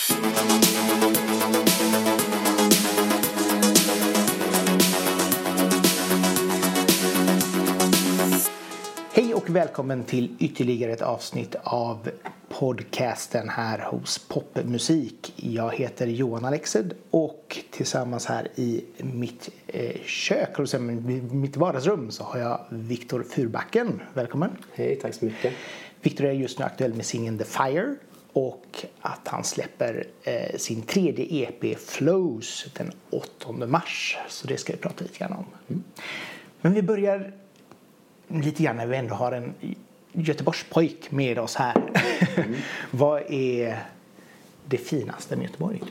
Hej och välkommen till ytterligare ett avsnitt av podcasten här hos Popmusik. Jag heter Johan Alexed och tillsammans här i mitt eh, kök, mitt vardagsrum, så har jag Viktor Furbacken. Välkommen! Hej, tack så mycket. Viktor är just nu aktuell med singeln The Fire och att han släpper eh, sin tredje EP Flows den 8 mars. Så det ska vi prata lite grann om. Mm. Men vi börjar lite grann när vi ändå har en Göteborgspojk med oss här. Mm. Vad är det finaste med Göteborg?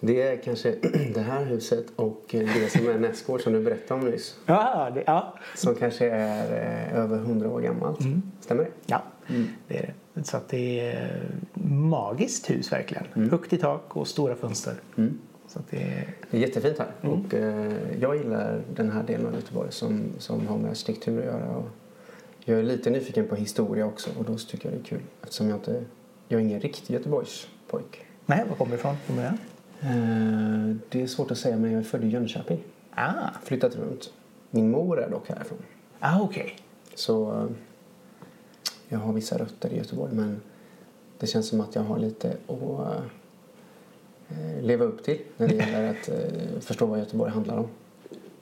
Det är kanske det här huset och det som är nästgård som du berättade om nyss. Ja, det, ja. Som kanske är eh, över hundra år gammalt. Mm. Stämmer det? Ja, mm. det är det. Så att det är magiskt hus verkligen. Mm. Högt i tak och stora fönster. Mm. Så det, är... det är jättefint här. Mm. Och, eh, jag gillar den här delen av Göteborg som, som har med arkitektur att göra. Och jag är lite nyfiken på historia också och då tycker jag det är kul eftersom jag inte jag är ingen riktig Göteborgspojk. Nej, var kommer du ifrån? Kommer du eh, det är svårt att säga men jag är född i Jönköping. Ah. Flyttat runt. Min mor är dock härifrån. Ah, okej. Okay. Så eh, jag har vissa rötter i Göteborg men det känns som att jag har lite att eh, leva upp till när det gäller att eh, förstå vad Göteborg handlar om.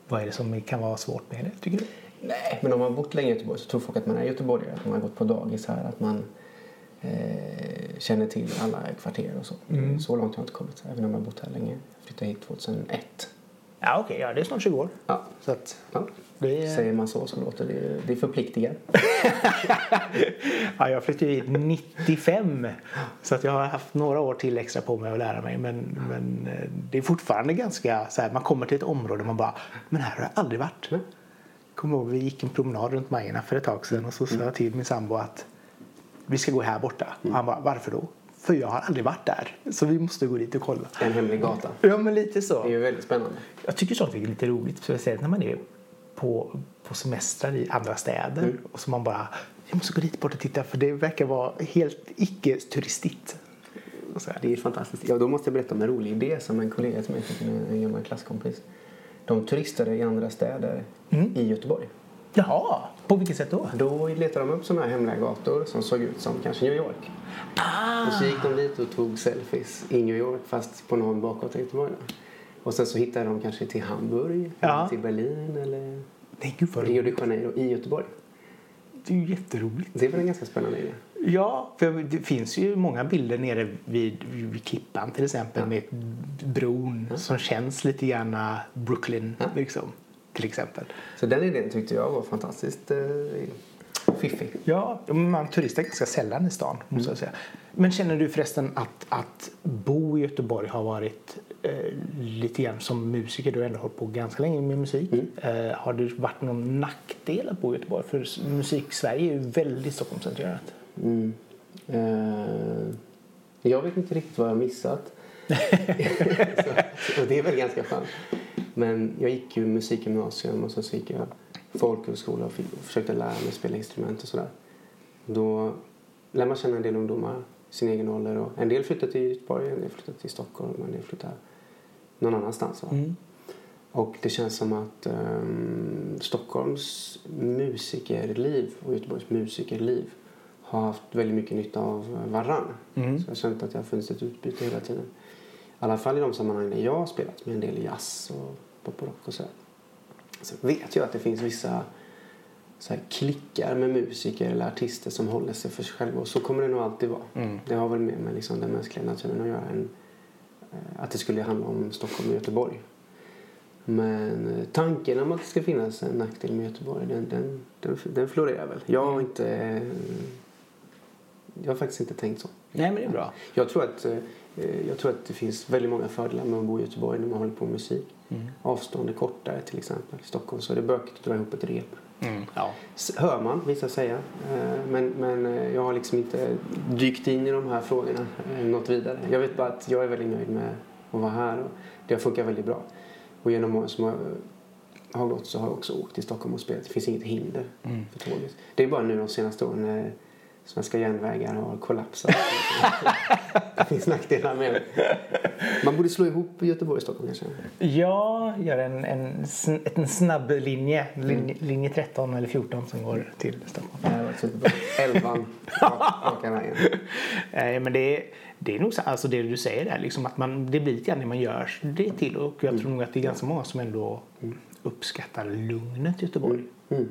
Vad är det som kan vara svårt med det, tycker du? Nej, men om man har bott länge i Göteborg så tror folk att man är göteborgare. Att man har gått på dagis här, att man eh, känner till alla kvarter och så. Mm. Så långt har jag inte kommit, även om jag har bott här länge. Jag flyttade hit 2001. Ja, okej. Okay, ja, det är snart 20 år. Ja. Så att, ja. Är... Säger man så så låter det, det förpliktigar. ja, jag flyttade hit 95 så att jag har haft några år till extra på mig att lära mig. Men, men eh, det är fortfarande ganska så här, man kommer till ett område och man bara, men här har jag aldrig varit. Mm. Kommer ihåg, vi gick en promenad runt Majerna för ett tag sedan och så sa jag till min sambo att vi ska gå här borta. Och han bara, varför då? För jag har aldrig varit där. Så vi måste gå dit och kolla. En hemlig gata. Ja, men lite så. Det är ju väldigt spännande. Jag tycker sånt är lite roligt. Speciellt när man är på, på semestrar i andra städer. Mm. Och så man bara, jag måste gå dit bort och titta för det verkar vara helt icke-turistigt. Det är fantastiskt. Ja, då måste jag berätta om en rolig idé som en kollega till mig fick, en gammal klasskompis. De turistade i andra städer mm. i Göteborg. Jaha, på vilket sätt då? Då letade de upp sådana här hemliga gator som såg ut som kanske New York. Ah. Och så gick de dit och tog selfies i New York fast på någon bakgata i Göteborg. Och sen så hittade de kanske till Hamburg, ja. eller till Berlin eller Nej, gud Rio de Janeiro i Göteborg. Det är ju jätteroligt. Det är väl en ganska spännande idé? Ja, för det finns ju många bilder nere vid, vid Klippan till exempel ja. med bron ja. som känns lite grann Brooklyn ja. liksom, till exempel. Så den idén tyckte jag var fantastiskt eh, fiffig. Ja, man turistar ganska sällan i stan måste mm. jag säga. Men känner du förresten att, att bo i Göteborg har varit eh, lite grann som musiker, du har ändå hållit på ganska länge med musik. Mm. Eh, har det varit någon nackdel att bo i Göteborg? För musik-Sverige är ju väldigt Stockholmscentrerat. Mm. Eh, jag vet inte riktigt vad jag har missat. Så, det är väl ganska skönt. Men jag gick ju musikgymnasium och så gick jag folkhögskola och, och försökte lära mig spela instrument och sådär. Då lär man känna en del ungdomar sin egen ålder. Och en del flyttar till Göteborg, en del flyttar till Stockholm, en del flyttar någon annanstans. Mm. Och det känns som att um, Stockholms musikerliv och Göteborgs musikerliv har haft väldigt mycket nytta av varann. Mm. Så jag har känt att det har funnits ett utbyte hela tiden. I alla fall i de sammanhang där jag har spelat med en del jazz och pop och rock och så. Sen vet jag att det finns vissa så här klickar med musiker eller artister som håller sig för sig själva. Och så kommer det nog alltid vara. Mm. Det har väl med, med liksom den mänskliga naturen att göra. En, eh, att det skulle handla om Stockholm och Göteborg. Men eh, tanken om att det ska finnas en nackdel med Göteborg, den, den, den, den florerar väl. Jag har mm. inte... Jag har faktiskt inte tänkt så. Nej, men det är bra. Jag tror att, eh, jag tror att det finns väldigt många fördelar med att bo i Göteborg när man håller på med musik. Mm. Avstånd är kortare till exempel. I Stockholm så är det bökigt att dra ihop ett rep. Mm, ja. Hör man vissa säga. Eh, men, men jag har liksom inte dykt in i de här frågorna något vidare. Jag vet bara att jag är väldigt nöjd med att vara här och det har funkat väldigt bra. Och genom åren som jag har gått så har jag också åkt till Stockholm och spelat. Det finns inget hinder mm. för tåget. Det är bara nu de senaste åren när, Svenska järnvägar har kollapsat. det finns nackdelar med. Man borde slå ihop Göteborg och Stockholm kanske. Ja, gör en, en, en snabb linje. Linje, linje 13 eller 14 som går till Stockholm. Det hade varit superbra. Elvan, rak- raka vägen. Nej, men det är, det är nog så, alltså det du säger där, liksom att man, det blir lite grann det man gör det till. Och jag tror nog att det är ganska många som ändå uppskattar lugnet i Göteborg. Mm.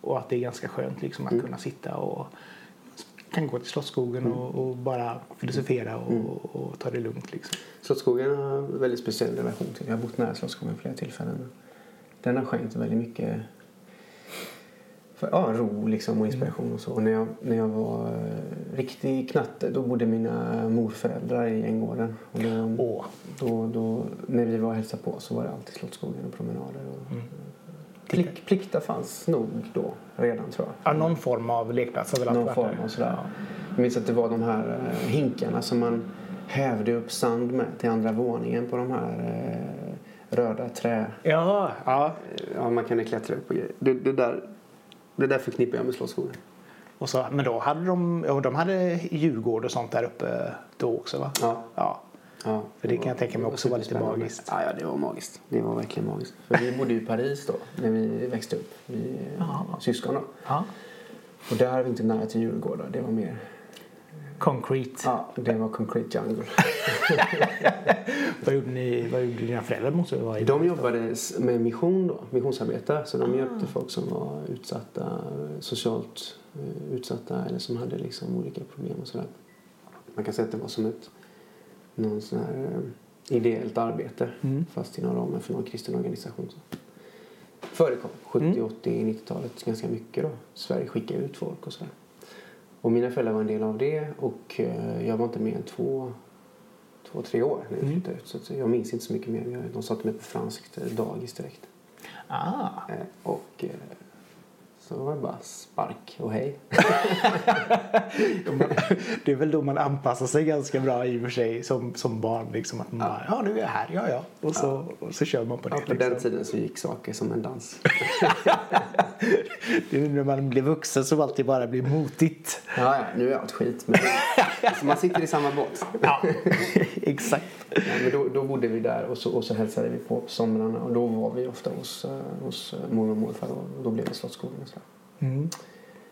Och att det är ganska skönt liksom att kunna sitta och kan gå till Slottsskogen och, och bara filosofera och, och ta det lugnt. Liksom. Slottsskogen har en väldigt speciell relation till. Jag har bott nära Slottsskogen flera tillfällen. Den har skänkt väldigt mycket för, ja, ro liksom och inspiration och så. Och när, jag, när jag var eh, riktig knatte då bodde mina morföräldrar i Änggården. Och då, Åh. då, då, när vi var och hälsade på så var det alltid Slottsskogen och promenader. Och, Plick, plikta fanns nog då redan tror jag. Ja, någon form av lekplats har väl alltid Någon form av sådär. Jag minns att det var de här eh, hinkarna som man hävde upp sand med till andra våningen på de här eh, röda trä... Ja, ja. Ja, man kunde klättra upp och grejer. Det, det, där, det där förknippar jag med Slottsskogen. Och så, men då hade de, ja, de hade Djurgård och sånt där uppe då också va? Ja. Ja. Ja, För det kan jag tänka mig också var lite magiskt. Ja, ja, det var magiskt. Det var verkligen magiskt. För vi bodde ju i Paris då, när vi växte upp. Vi är Ja. syskon då. ja. Och där var vi inte nära till Djurgården. Det var mer... Concrete. Ja, det var Concrete Jungle. Vad, gjorde ni, vad gjorde dina föräldrar? Måste det vara i De jobbade med mission då, missionsarbete. Så de hjälpte folk som var utsatta, socialt eh, utsatta eller som hade liksom olika problem och sådär. Man kan säga att det var som ett någon sån här eh, ideellt arbete Mm. fast inom ramen för någon kristen organisation. Så. Förekom 70, 80, 90-talet ganska mycket då. Sverige skickade ut folk och sådär. Och mina föräldrar var en del av det och eh, jag var inte mer än två, två tre år när vi Mm. flyttade ut. Så jag minns inte så mycket mer. Jag- De satte mig på franskt dagis direkt. Ah. Eh, Och eh, så var det bara spark och hej. Det är väl då man anpassar sig ganska bra i och för sig som, som barn. Liksom, att man bara, ja nu är jag här, ja ja. Och så, och så kör man på det. Ja, på liksom. den tiden så gick saker som en dans. Det är när man blir vuxen som alltid bara blir motigt. Ja, ja, nu är allt skit. Men så man sitter i samma båt. Ja, exakt. Ja, men då, då bodde vi där och så, och så hälsade vi på somrarna. Och då var vi ofta hos, eh, hos eh, mormor och morfar och då blev det Slottsskogen. Mm.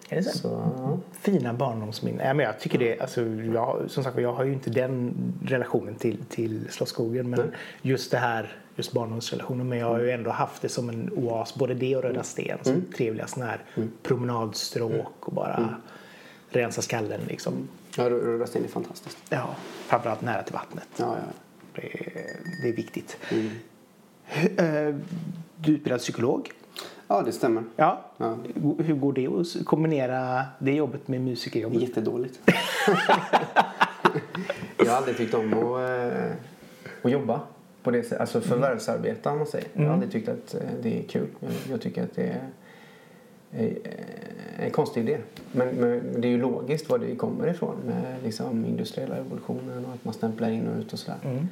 Är det så? Så ja. Fina barndomsminnen. Ja, men jag tycker det, alltså, jag, som sagt jag har ju inte den relationen till, till Slottsskogen. Men Nej. just det här, just barndomsrelationen. Men jag har ju ändå haft det som en oas, både det och Röda Sten. Som trevliga sådana här promenadstråk och bara rensa skallen liksom. ja, Rö- Röda Sten är fantastiskt. Ja, framförallt nära till vattnet. Ja, ja. Det, är- det är viktigt. Mm. Eh, Du utbildad psykolog. Ja, det stämmer. Ja. Ja. Hur går det att kombinera det jobbet med musikerjobbet? Jättedåligt. jag har aldrig tyckt om att, eh, att jobba på det sättet. Alltså förvärvsarbeta om man säger. Jag har aldrig tyckt att eh, det är kul. Jag, tycker att det är är en konstig idé. Men, men det är ju logiskt var det kommer ifrån med liksom industriella revolutionen och att man stämplar in och ut och sådär. Mm.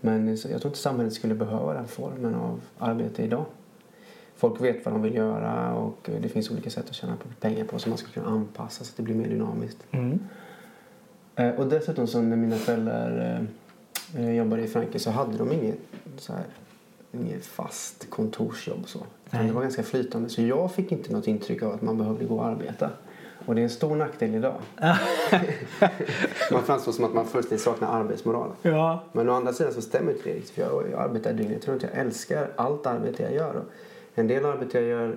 Men jag tror inte samhället skulle behöva den formen av arbete idag. Folk vet vad de vill göra och det finns olika sätt att tjäna pengar på som man ska kunna anpassa så att det blir mer dynamiskt. Mm. Eh, Och dessutom så när mina föräldrar eh, jobbade i Frankrike så hade de inget, så här, inget fast kontorsjobb så. Nej. Det var ganska flytande så jag fick inte något intryck av att man behövde gå och arbeta. Och det är en stor nackdel idag. man framstår som att man fullständigt saknar arbetsmoral. Ja. Men å andra sidan så stämmer inte det riktigt för jag, jag arbetar dygnet runt. Jag älskar allt arbete jag gör. En del arbete jag gör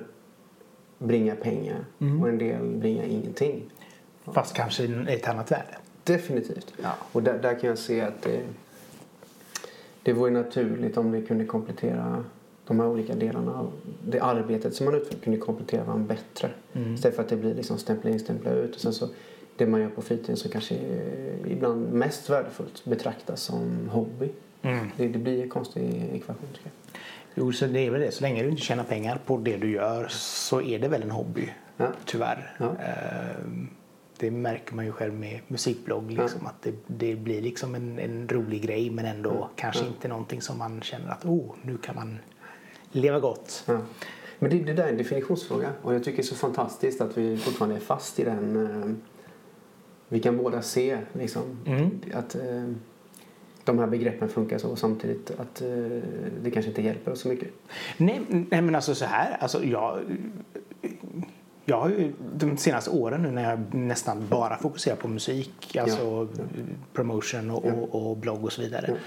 bringar pengar och en del bringar ingenting. Fast kanske i ett annat värde. Definitivt. Ja. Och där, där kan jag se att det, det vore naturligt om det kunde komplettera de här olika delarna av det arbetet som man utför kunde komplettera varandra bättre. Istället för att det blir liksom stämpla in, stämpla ut. Och sen så det man gör på fritiden som kanske ibland mest värdefullt betraktas som hobby. Mm. Det, det blir en konstig ekvation tycker jag. Jo, så det är väl det. Så länge du inte tjänar pengar på det du gör så är det väl en hobby. Ja. Tyvärr. Ja. Ehm, Det märker man ju själv med musikblogg. Liksom, Att det, det blir liksom en, en rolig grej men ändå kanske inte någonting som man känner att oh, nu kan man leva gott. Ja. Men det, det där är en definitionsfråga och jag tycker det är så fantastiskt att vi fortfarande är fast i den, vi kan båda se liksom, Mm. att eh, de här begreppen funkar så samtidigt att eh, det kanske inte hjälper oss så mycket. Nej, nej men alltså så här, alltså jag, jag har ju de senaste åren nu när jag nästan bara fokuserar på musik, alltså promotion och, Ja. och, och blogg och så vidare.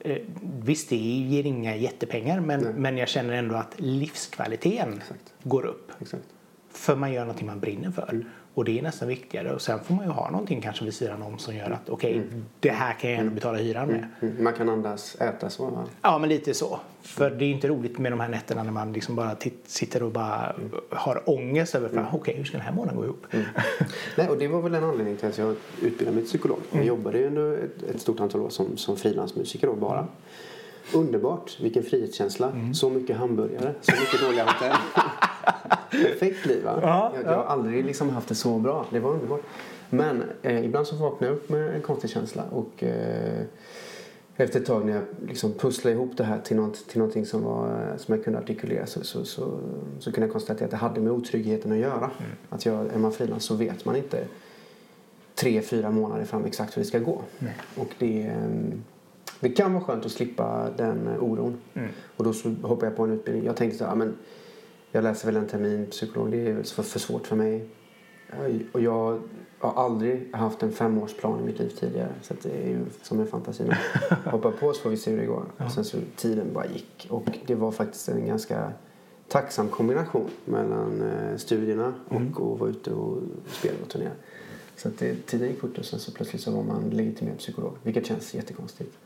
Eh, Visst, det ger inga jättepengar men, Nej. men jag känner ändå att livskvaliteten Exakt. går upp. Exakt. För man gör någonting man brinner för. Och det är nästan viktigare. Och sen får man ju ha någonting kanske vid sidan om som gör att okej, det här kan jag ändå betala hyran med. Mm. Man kan andas, äta, sova. Ja, men lite så. För det är inte roligt med de här nätterna när man liksom bara sitter och bara har ångest över för, okej, hur ska den här månaden gå ihop? Nej, och det var väl en anledning till att jag utbildade mig till psykolog. Jag jobbade ju under ett, ett stort antal år som, som frilansmusiker då bara. Underbart, vilken frihetskänsla. Så mycket hamburgare, så mycket dåliga hotell. Perfekt liv va? Ja, jag, jag har aldrig liksom haft det så bra. Det var underbart. Men eh, ibland så vaknar jag upp med en konstig känsla och eh, efter ett tag när jag liksom pusslade ihop det här till, något, till någonting som, var, som jag kunde artikulera så, så, så, så kunde jag konstatera att det hade med otryggheten att göra. Att jag, är man frilans så vet man inte tre, fyra månader fram exakt hur det ska gå. Nej. Och det, ehm, det kan vara skönt att slippa den eh, oron. Mm. Och då så hoppade jag på en utbildning. Jag tänkte så här, "Ja, men jag läser väl en termin psykolog, det är för, för svårt för mig. Och jag har aldrig haft en femårsplan i mitt liv tidigare. Så det är ju som en fantasi. Men hoppa på så får vi se hur det går. Och sen så tiden bara gick. Och det var faktiskt en ganska tacksam kombination mellan eh, studierna och att vara ute och spela och turnera. Så att det, tiden gick fort och sen så plötsligt så var man legitimerad psykolog. Vilket känns jättekonstigt.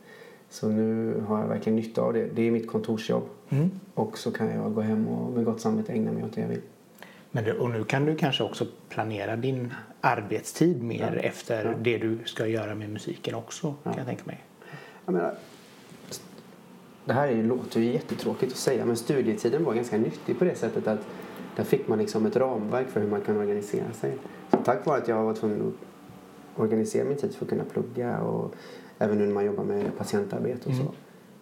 Så nu har jag verkligen nytta av det. Det är mitt kontorsjobb. Mm. Och så kan jag gå hem och med gott samvete ägna mig åt det jag vill. Men det, och nu kan du kanske också planera din arbetstid mer efter Ja. det du ska göra med musiken också, kan Ja. jag tänka mig. Jag menar, det här är ju, låter ju jättetråkigt att säga men studietiden var ganska nyttig på det sättet att där fick man liksom ett ramverk för hur man kan organisera sig. Så tack vare att jag var tvungen att organisera min tid för att kunna plugga och även nu när man jobbar med patientarbete och så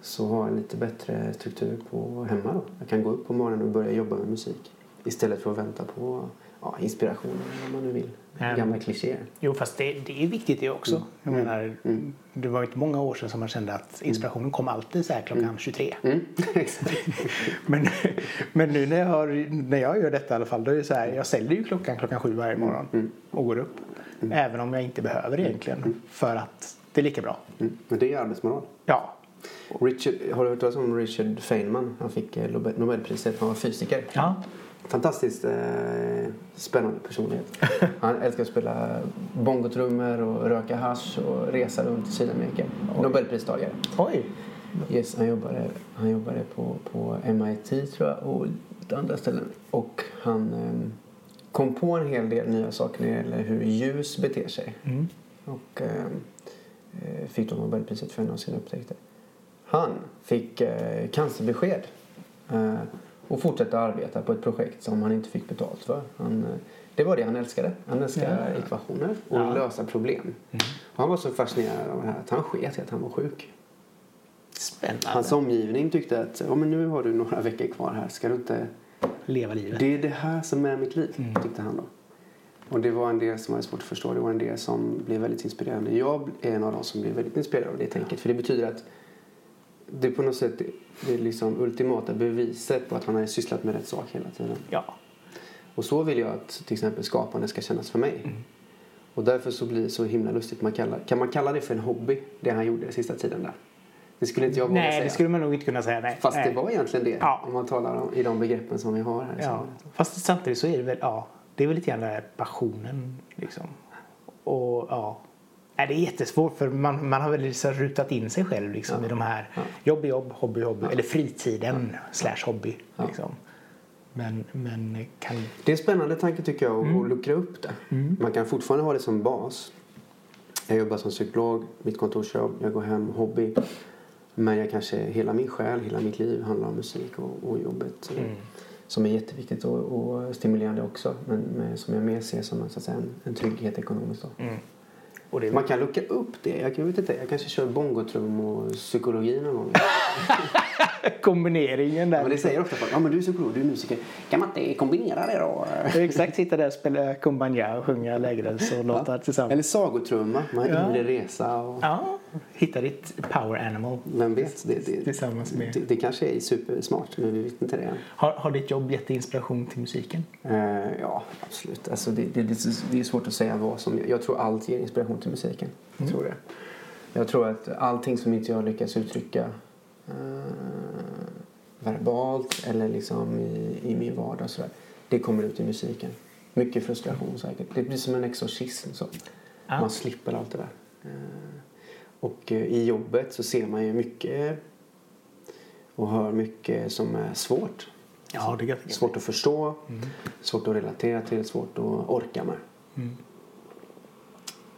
så har jag lite bättre struktur på hemma då. Jag kan gå upp på morgonen och börja jobba med musik istället för att vänta på ja, inspiration vad man nu vill. Mm. Gamla klichéer. Jo, fast det, det är viktigt det också. Jag menar, Det var inte många år sedan som man kände att inspirationen kom alltid så här klockan 23. Mm. Men, men nu när jag, har, när jag gör detta i alla fall, då är det så här, jag ställer ju klockan klockan sju varje morgon och går upp. Även om jag inte behöver egentligen, för att det är lika bra. Mm. Men det är arbetsmoral. Ja, Richard, har du hört talas om Richard Feynman? Han fick eh, Nobel- Nobelpriset. Han var fysiker. ja. Fantastiskt eh, spännande personlighet. Han älskar att spela bongotrummor och röka hasch och resa runt i Sydamerika. Nobelpristagare. Oj. Yes, han jobbade, han jobbade på, på MIT tror jag och andra ställen. Och han eh, kom på en hel del nya saker när det gäller hur ljus beter sig. Mm. Och eh, fick då Nobelpriset för en av sina upptäckter. Han fick eh, cancerbesked eh, och fortsatte arbeta på ett projekt som han inte fick betalt för. Han, eh, det var det han älskade. Han älskade Ja. ekvationer och Ja. lösa problem. Och han var så fascinerad av det här att han sket att han var sjuk. Spännande. Hans omgivning tyckte att ja, men nu har du några veckor kvar här. Ska du inte... Leva livet. Det är det här som är mitt liv, Mm. tyckte han då. Och det var en del som var svårt att förstå. Det var en del som blev väldigt inspirerande. Jag är en av dem som blev väldigt inspirerad av det tänket. För det betyder att det är på något sätt det är liksom ultimata beviset på att han har sysslat med rätt sak hela tiden. Ja. Och så vill jag att till exempel skapande ska kännas för mig. Mm. Och därför så blir det så himla lustigt. Man kallar, kan man kalla det för en hobby, det han gjorde sista tiden där? Det skulle inte jag våga Nej, säga. det skulle man nog inte kunna säga. Nej. Fast nej. det var egentligen det. Ja. Om man talar om, i de begreppen som vi har här Ja. Fast samtidigt så är det väl, ja, det är väl lite grann den här passionen liksom. Och ja. Nej, det är jättesvårt för man, man har väl liksom rutat in sig själv liksom Ja. i de här Ja. jobb, jobb, hobby, hobby. Eller fritiden slash hobby. Ja. Liksom. Men, men kan... Det är en spännande tanke tycker jag Mm. att luckra upp det. Man kan fortfarande ha det som bas. Jag jobbar som psykolog, mitt kontorsjobb, jag går hem, hobby. Men jag kanske, hela min själ, hela mitt liv handlar om musik och, och jobbet. Mm. Som är jätteviktigt och, och stimulerande också. Men med, som jag mer ser som en, så att säga, en, en trygghet ekonomiskt. Då. Mm. Och det, Man kan lucka upp det. Jag, vet inte, jag kanske kör bongotrum och psykologi någon gång. Kombineringen Men där. det säger ofta folk, ja men du är psykolog, du är musiker. Kan man inte kombinera det då? Exakt, sitta där och spela kumbaya och sjunga lägerelse och låtar tillsammans. Eller sagotrumma, man har Ja. inre resa och Ja, hitta ditt power animal. vem vet. Det, det, Tillsammans med- det, det kanske är supersmart, men vi vet inte det. Har, har ditt jobb gett inspiration till musiken? Eh, ja, absolut. Alltså det, det, det, är svårt att säga vad som... Jag tror allt ger inspiration till musiken. Jag tror det. Jag tror att allting som inte jag lyckas uttrycka eh, verbalt eller liksom i, i min vardag så där, det kommer ut i musiken. Mycket frustration säkert. Det blir som en exorcism. Så. Ja. Man slipper allt det där. Eh, och eh, i jobbet så ser man ju mycket och hör mycket som är svårt. Ja, det jag Svårt att förstå, svårt att relatera till, svårt att orka med. Mm.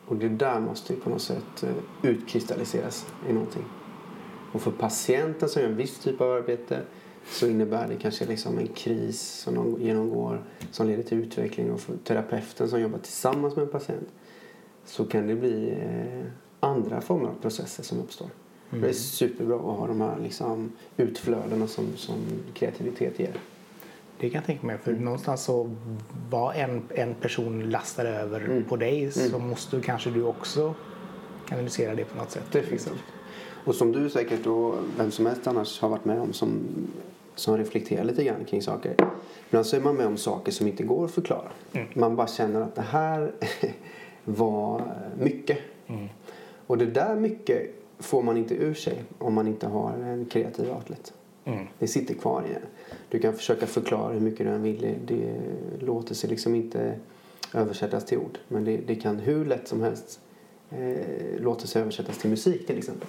Och det där måste ju på något sätt eh, utkristalliseras i någonting. Och för patienten som gör en viss typ av arbete så innebär det kanske liksom en kris som de genomgår som leder till utveckling. Och för terapeuten som jobbar tillsammans med en patient så kan det bli eh, andra former av processer som uppstår. Det är superbra att ha de här liksom, utflödena som, som kreativitet ger. Det kan jag tänka mig. För någonstans så vad en, en person lastar över på dig så måste kanske du också kanalisera det på något sätt. Definitivt. Och som du säkert och vem som helst annars har varit med om som, som reflekterar lite grann kring saker. Ibland så är man med om saker som inte går att förklara. Man bara känner att det här var mycket. Och det där mycket får man inte ur sig om man inte har en kreativ outlet. Mm. Det sitter kvar i en. Du kan försöka förklara hur mycket du än vill. Det, det låter sig liksom inte översättas till ord. Men det, det kan hur lätt som helst eh, låta sig översättas till musik till exempel.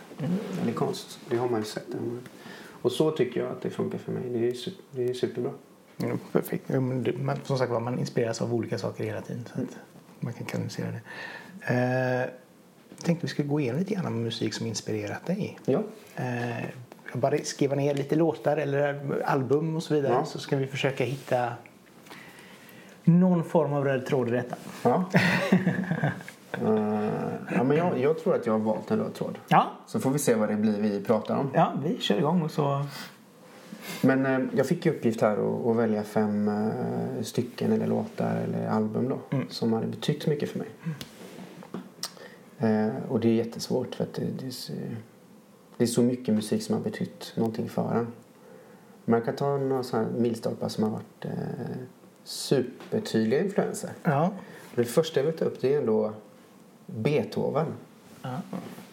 Eller konst. Det har man ju sett. Och så tycker jag att det funkar för mig. Det är, det är superbra. Ja, perfekt. Ja, man, som sagt man inspireras av olika saker hela tiden. Så att man kan kanalisera det. Eh, jag tänkte vi skulle gå igenom lite grann med musik som inspirerat dig. Ja. Eh, jag bara skriva ner lite låtar eller album och så vidare Ja. så ska vi försöka hitta någon form av röd tråd i detta. Ja. Eh, ja men jag, jag tror att jag har valt en röd tråd. Ja, Så får vi se vad det blir vi pratar om. ja vi kör igång och så... Men eh, jag fick i uppgift här att, välja fem eh, stycken eller låtar eller album då. Som hade betytt mycket för mig. Eh, och det är jättesvårt för det, det, är så, det är så mycket musik som har betytt någonting för en. Man kan ta några sådana milstolpar som har varit eh, supertydliga influenser. Ja. Det första jag vill ta upp det är ändå Beethoven. ja.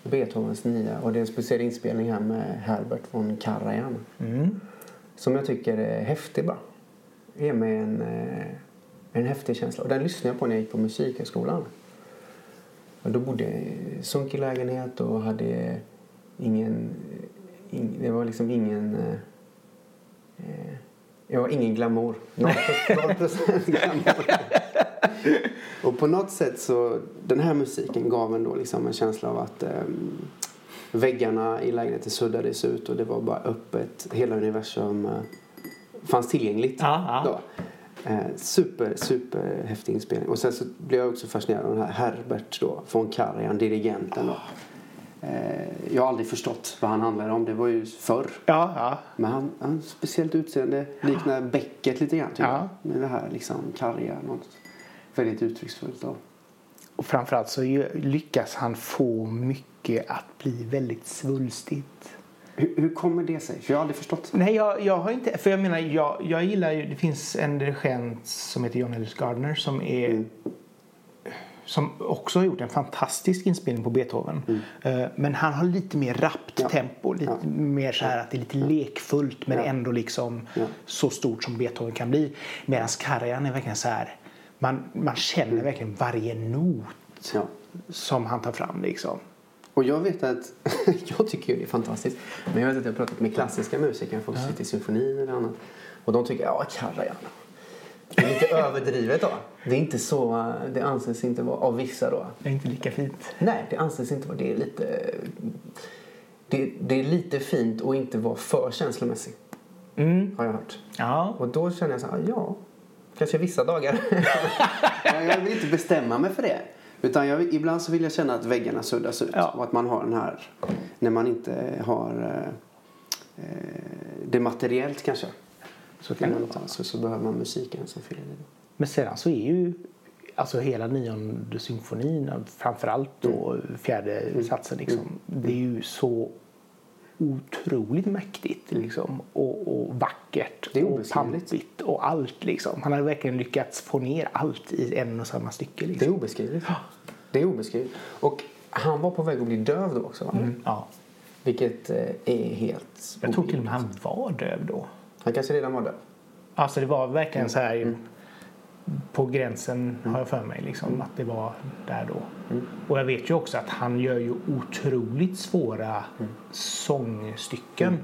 Beethovens nia. Och det är en speciell inspelning här med Herbert von Karajan. Mm. Som jag tycker är häftig bara. Ger mig en, eh, en häftig känsla. Och den lyssnade jag på när jag gick på musikhögskolan. Och då bodde jag i sunkig lägenhet och hade ingen... In, det var liksom ingen... Eh, eh, jag var ingen glamour. Noll noll procent glamour. och på något sätt så... Den här musiken gav ändå liksom en känsla av att eh, väggarna i lägenheten suddades ut och det var bara öppet. Hela universum eh, fanns tillgängligt Ja, ja. då. Eh, super, super häftig inspelning. Och sen så blev jag också fascinerad av den här Herbert då, von Karajan, dirigenten då. Eh, jag har aldrig förstått vad han handlade om. Det var ju förr. Ja, ja. Men han har speciellt utseende. Liknar Beckett lite grann tycker Ja. Med det här liksom karga. Något väldigt uttrycksfullt. Då. Och framförallt så lyckas han få mycket att bli väldigt svulstigt. Hur, hur kommer det sig? För jag har aldrig förstått. Nej, jag, jag har inte... För jag menar, jag, jag gillar ju... Det finns en dirigent som heter John Ellis Gardner som är... Mm. Som också har gjort en fantastisk inspelning på Beethoven. Eh, Men han har lite mer rappt Mm. Ja. tempo. Lite Ja. mer så här att det är lite lekfullt men Ja. ändå liksom så stort som Beethoven kan bli. Medan Karajan är verkligen så här... Man, man känner verkligen varje not som han tar fram liksom. Och jag vet att, jag tycker ju det är fantastiskt. Men jag vet att jag har pratat med klassiska musiker, folk som sitter i symfonin eller annat. Och de tycker, ja Karajan. Det är lite överdrivet då. Det är inte så, det anses inte vara, av vissa då. Det är inte lika fint. Nej, det anses inte vara, det är lite, det, det är lite fint att inte vara för känslomässig. Mm. Har jag hört. Ja. Och då känner jag så här, ja, kanske vissa dagar. jag vill inte bestämma mig för det. Utan jag, ibland så vill jag känna att väggarna suddas ut. Ja. Och att man har den här, när man inte har eh, det materiellt kanske. Så kan vara. så, så behöver man musiken som fyller det. Men sedan så är ju alltså hela nionde symfonin, framförallt då Mm. fjärde satsen, liksom, det är ju så otroligt mäktigt liksom, och, och vackert och pampigt och allt. Liksom. Han har verkligen lyckats få ner allt i en och samma stycke. Det är Liksom. obeskrivligt. Det är obeskrivligt. Och han var på väg att bli döv då också. Va? Ja. Vilket eh, är helt Jag tror till och med han var döv då. Han kanske redan var döv. Alltså det var verkligen så här Mm. på gränsen har jag för mig liksom, att det var där då. Mm. Och jag vet ju också att han gör ju otroligt svåra Mm. sångstycken.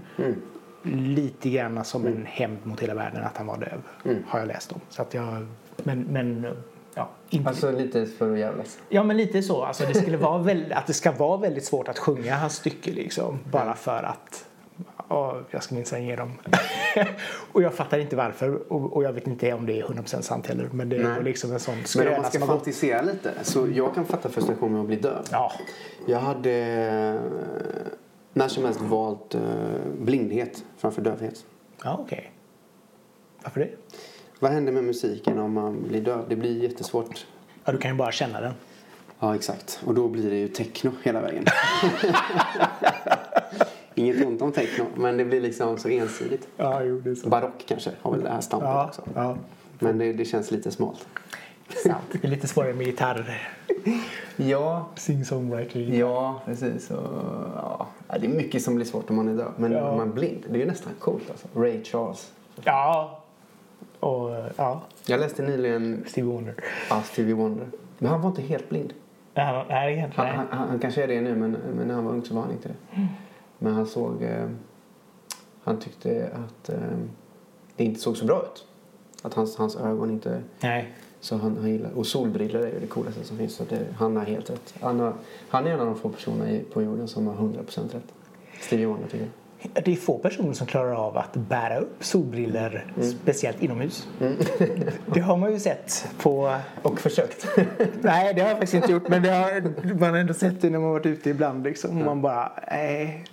Lite grann som Mm. en hämnd mot hela världen att han var döv. Har jag läst om. Så att jag, men, men ja, inte, Alltså lite för att jävlas. ja men lite så. Alltså, det skulle vara väl, att det ska vara väldigt svårt att sjunga hans stycke liksom. Bara för att ja, jag ska minsann ge dem. och jag fattar inte varför och, och jag vet inte om det är 100% sant heller. Men det är liksom en sån Men om man ska har gått. fantisera lite. Så jag kan fatta frustrationen med att bli döv. Ja, Jag hade eh, när som helst valt eh, blindhet framför dövhet. ja okej. Varför det? Vad händer med musiken om man blir döv? Det blir jättesvårt. Ja, du kan ju bara känna den. Ja, exakt. Och då blir det ju techno hela vägen. Inget ont om techno, men det blir liksom så ensidigt. Ja, jo, det är Barock kanske har väl det här stampet Ja, också. ja. Men det, det känns lite smalt. Sant. Det är lite svårare med gitarr. Ja, Sing-songwriter. ja precis. Och, ja. Ja, det är mycket som blir svårt om man är döv. Men Ja. om man är blind, det är ju nästan coolt alltså. Ray Charles. Ja. Och ja, Jag läste nyligen Stevie Wonder. Ja, Stevie Wonder. Men han var inte helt blind. Han, nej. han, han, han kanske är det nu, men, men när han var ung så var han inte det. Men han såg... Eh, han tyckte att eh, det inte såg så bra ut. Att hans, hans ögon inte... nej. Så han, han gillar, och solbrillor är ju det coolaste som finns. Så det, han har helt rätt. Han, har, han är en av de få personer i- på jorden som har 100% rätt. Stevie Wonder tycker jag. Det är få personer som klarar av att bära upp solbriller, speciellt inomhus. Det har man ju sett på... Och försökt. Nej, det har jag faktiskt inte gjort, men det har man har ändå sett det när man varit ute ibland. Liksom. Och Man bara, nej.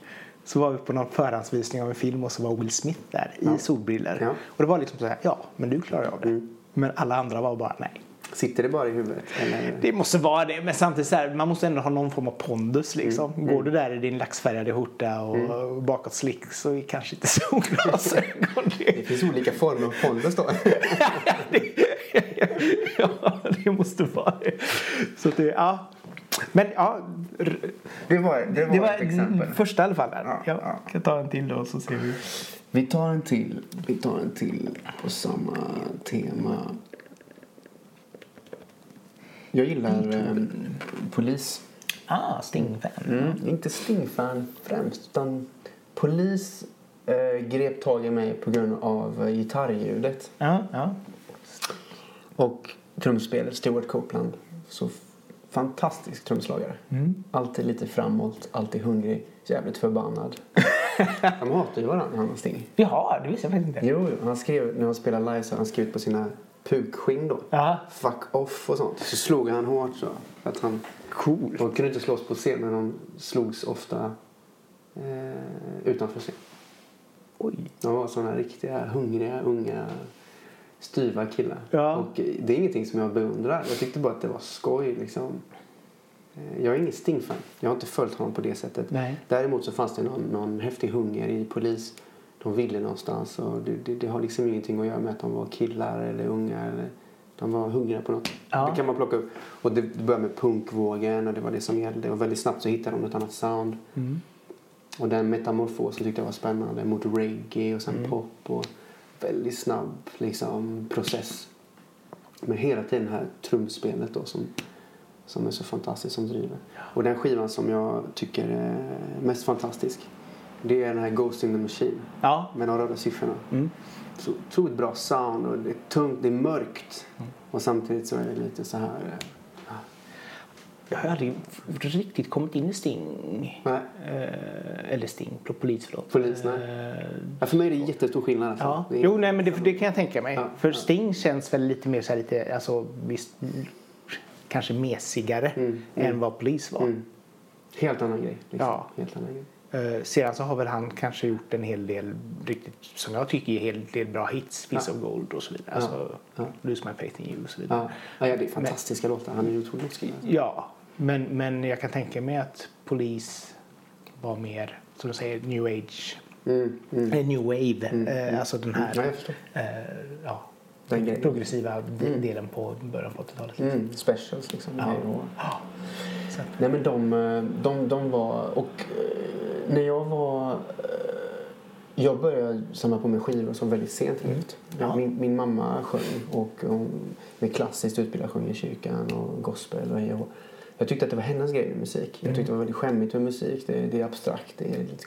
Så var vi på någon förhandsvisning av en film och så var Will Smith där i solbriller. Ja. Och det var liksom så här, ja, men du klarar av det. Men alla andra var bara, nej. Sitter det bara i huvudet? Eller? Det måste vara det, men samtidigt så här, man måste ändå ha någon form av pondus liksom. Går du där i din laxfärgade skjorta och bakåt slick så är kanske inte solglasögon Det det. finns olika former av pondus då. ja, det måste vara det. Så att det, ja. Men ja, Det var, det var, det var ett exempel. första i alla fall. Ja, Jag ja. kan ta en till då så ser vi. Vi tar en till. Vi tar en till på samma tema. Jag gillar eh, polis. Ah, Sting-fan. Mm. Inte Sting-fan främst, utan polis eh, grep tag i mig på grund av eh, gitarrljudet. Ja, ja. Och trumspelet, Stuart Copeland. Så fantastisk trumslagare. Alltid lite framåt, alltid hungrig, jävligt förbannad. De hatar ju varandra, han och Sting. Jaha, det visste jag faktiskt inte. Jo, han skrev, när han spelade live så han skrivit på sina pukskinn då. Ja, Fuck off och sånt. Så slog han hårt så. Att han, cool. de kunde inte slåss på scen men de slogs ofta eh, utanför scen. Oj. De var såna riktiga hungriga, unga, styva killar. Ja. Och eh, det är ingenting som jag beundrar. Jag tyckte bara att det var skoj liksom. Eh, Jag är ingen Sting-fan. Jag har inte följt honom på det sättet. Nej. Däremot så fanns det någon, någon häftig hunger i polis. De ville någonstans och det, det, det har liksom ingenting att göra med att de var killar eller unga eller de var hungriga på något. Ja. Det kan man plocka upp. Och det, började med punkvågen och det var det som gällde. Och väldigt snabbt så hittade de ett annat sound. Mm. Och den metamorfosen tyckte jag var spännande mot reggae och sen Mm. pop och väldigt snabb liksom, process. Men hela tiden det här trumspelet då som, som är så fantastiskt som driver. Och den skivan som jag tycker är mest fantastisk det är den här Ghost in the Machine Ja. med de röda siffrorna. Mm. Så otroligt bra sound och det är tungt, det är mörkt. Mm. Och samtidigt så är det lite så här... eh, Jag har aldrig riktigt kommit in i Sting. Nej. Eh, eller Sting, polis förlåt. Polis, nej. Eh, Ja, för mig är det jättestor skillnad. Alltså. Ja, är- jo nej men det, det kan jag tänka mig. Ja, För. Sting känns väl lite mer så här lite, alltså visst, kanske mesigare Mm, än vad Police var. Mm. Helt annan grej. Liksom. Ja. Helt annan grej. Eh, sedan så har väl han kanske gjort en hel del riktigt, som jag tycker är en hel del bra hits. Fizz Ja. of Gold och så vidare. Ja. Alltså, Ja. Lose My Faith in You och så vidare. Ja, ja det är fantastiska låtar. Han är ju otroligt skriven. Ja, men, men jag kan tänka mig att Police var mer, som du säger, new age. Mm, mm. Eller new wave. Mm, eh, mm. Alltså den här eh, ja, Den progressiva Mm. delen på början på 80-talet. Mm, specials liksom. Ja. Att- Nej men de, eh, de, de var, och eh, när jag var, eh, jag började samla på mig skivor som väldigt sent i livet. Ja. Min, min mamma sjöng och hon med klassiskt utbildad sjöng i kyrkan och gospel och hej och. Jag tyckte att det var hennes grej med musik. Jag tyckte det var väldigt skämmigt med musik. Det, det är abstrakt. Det är lite,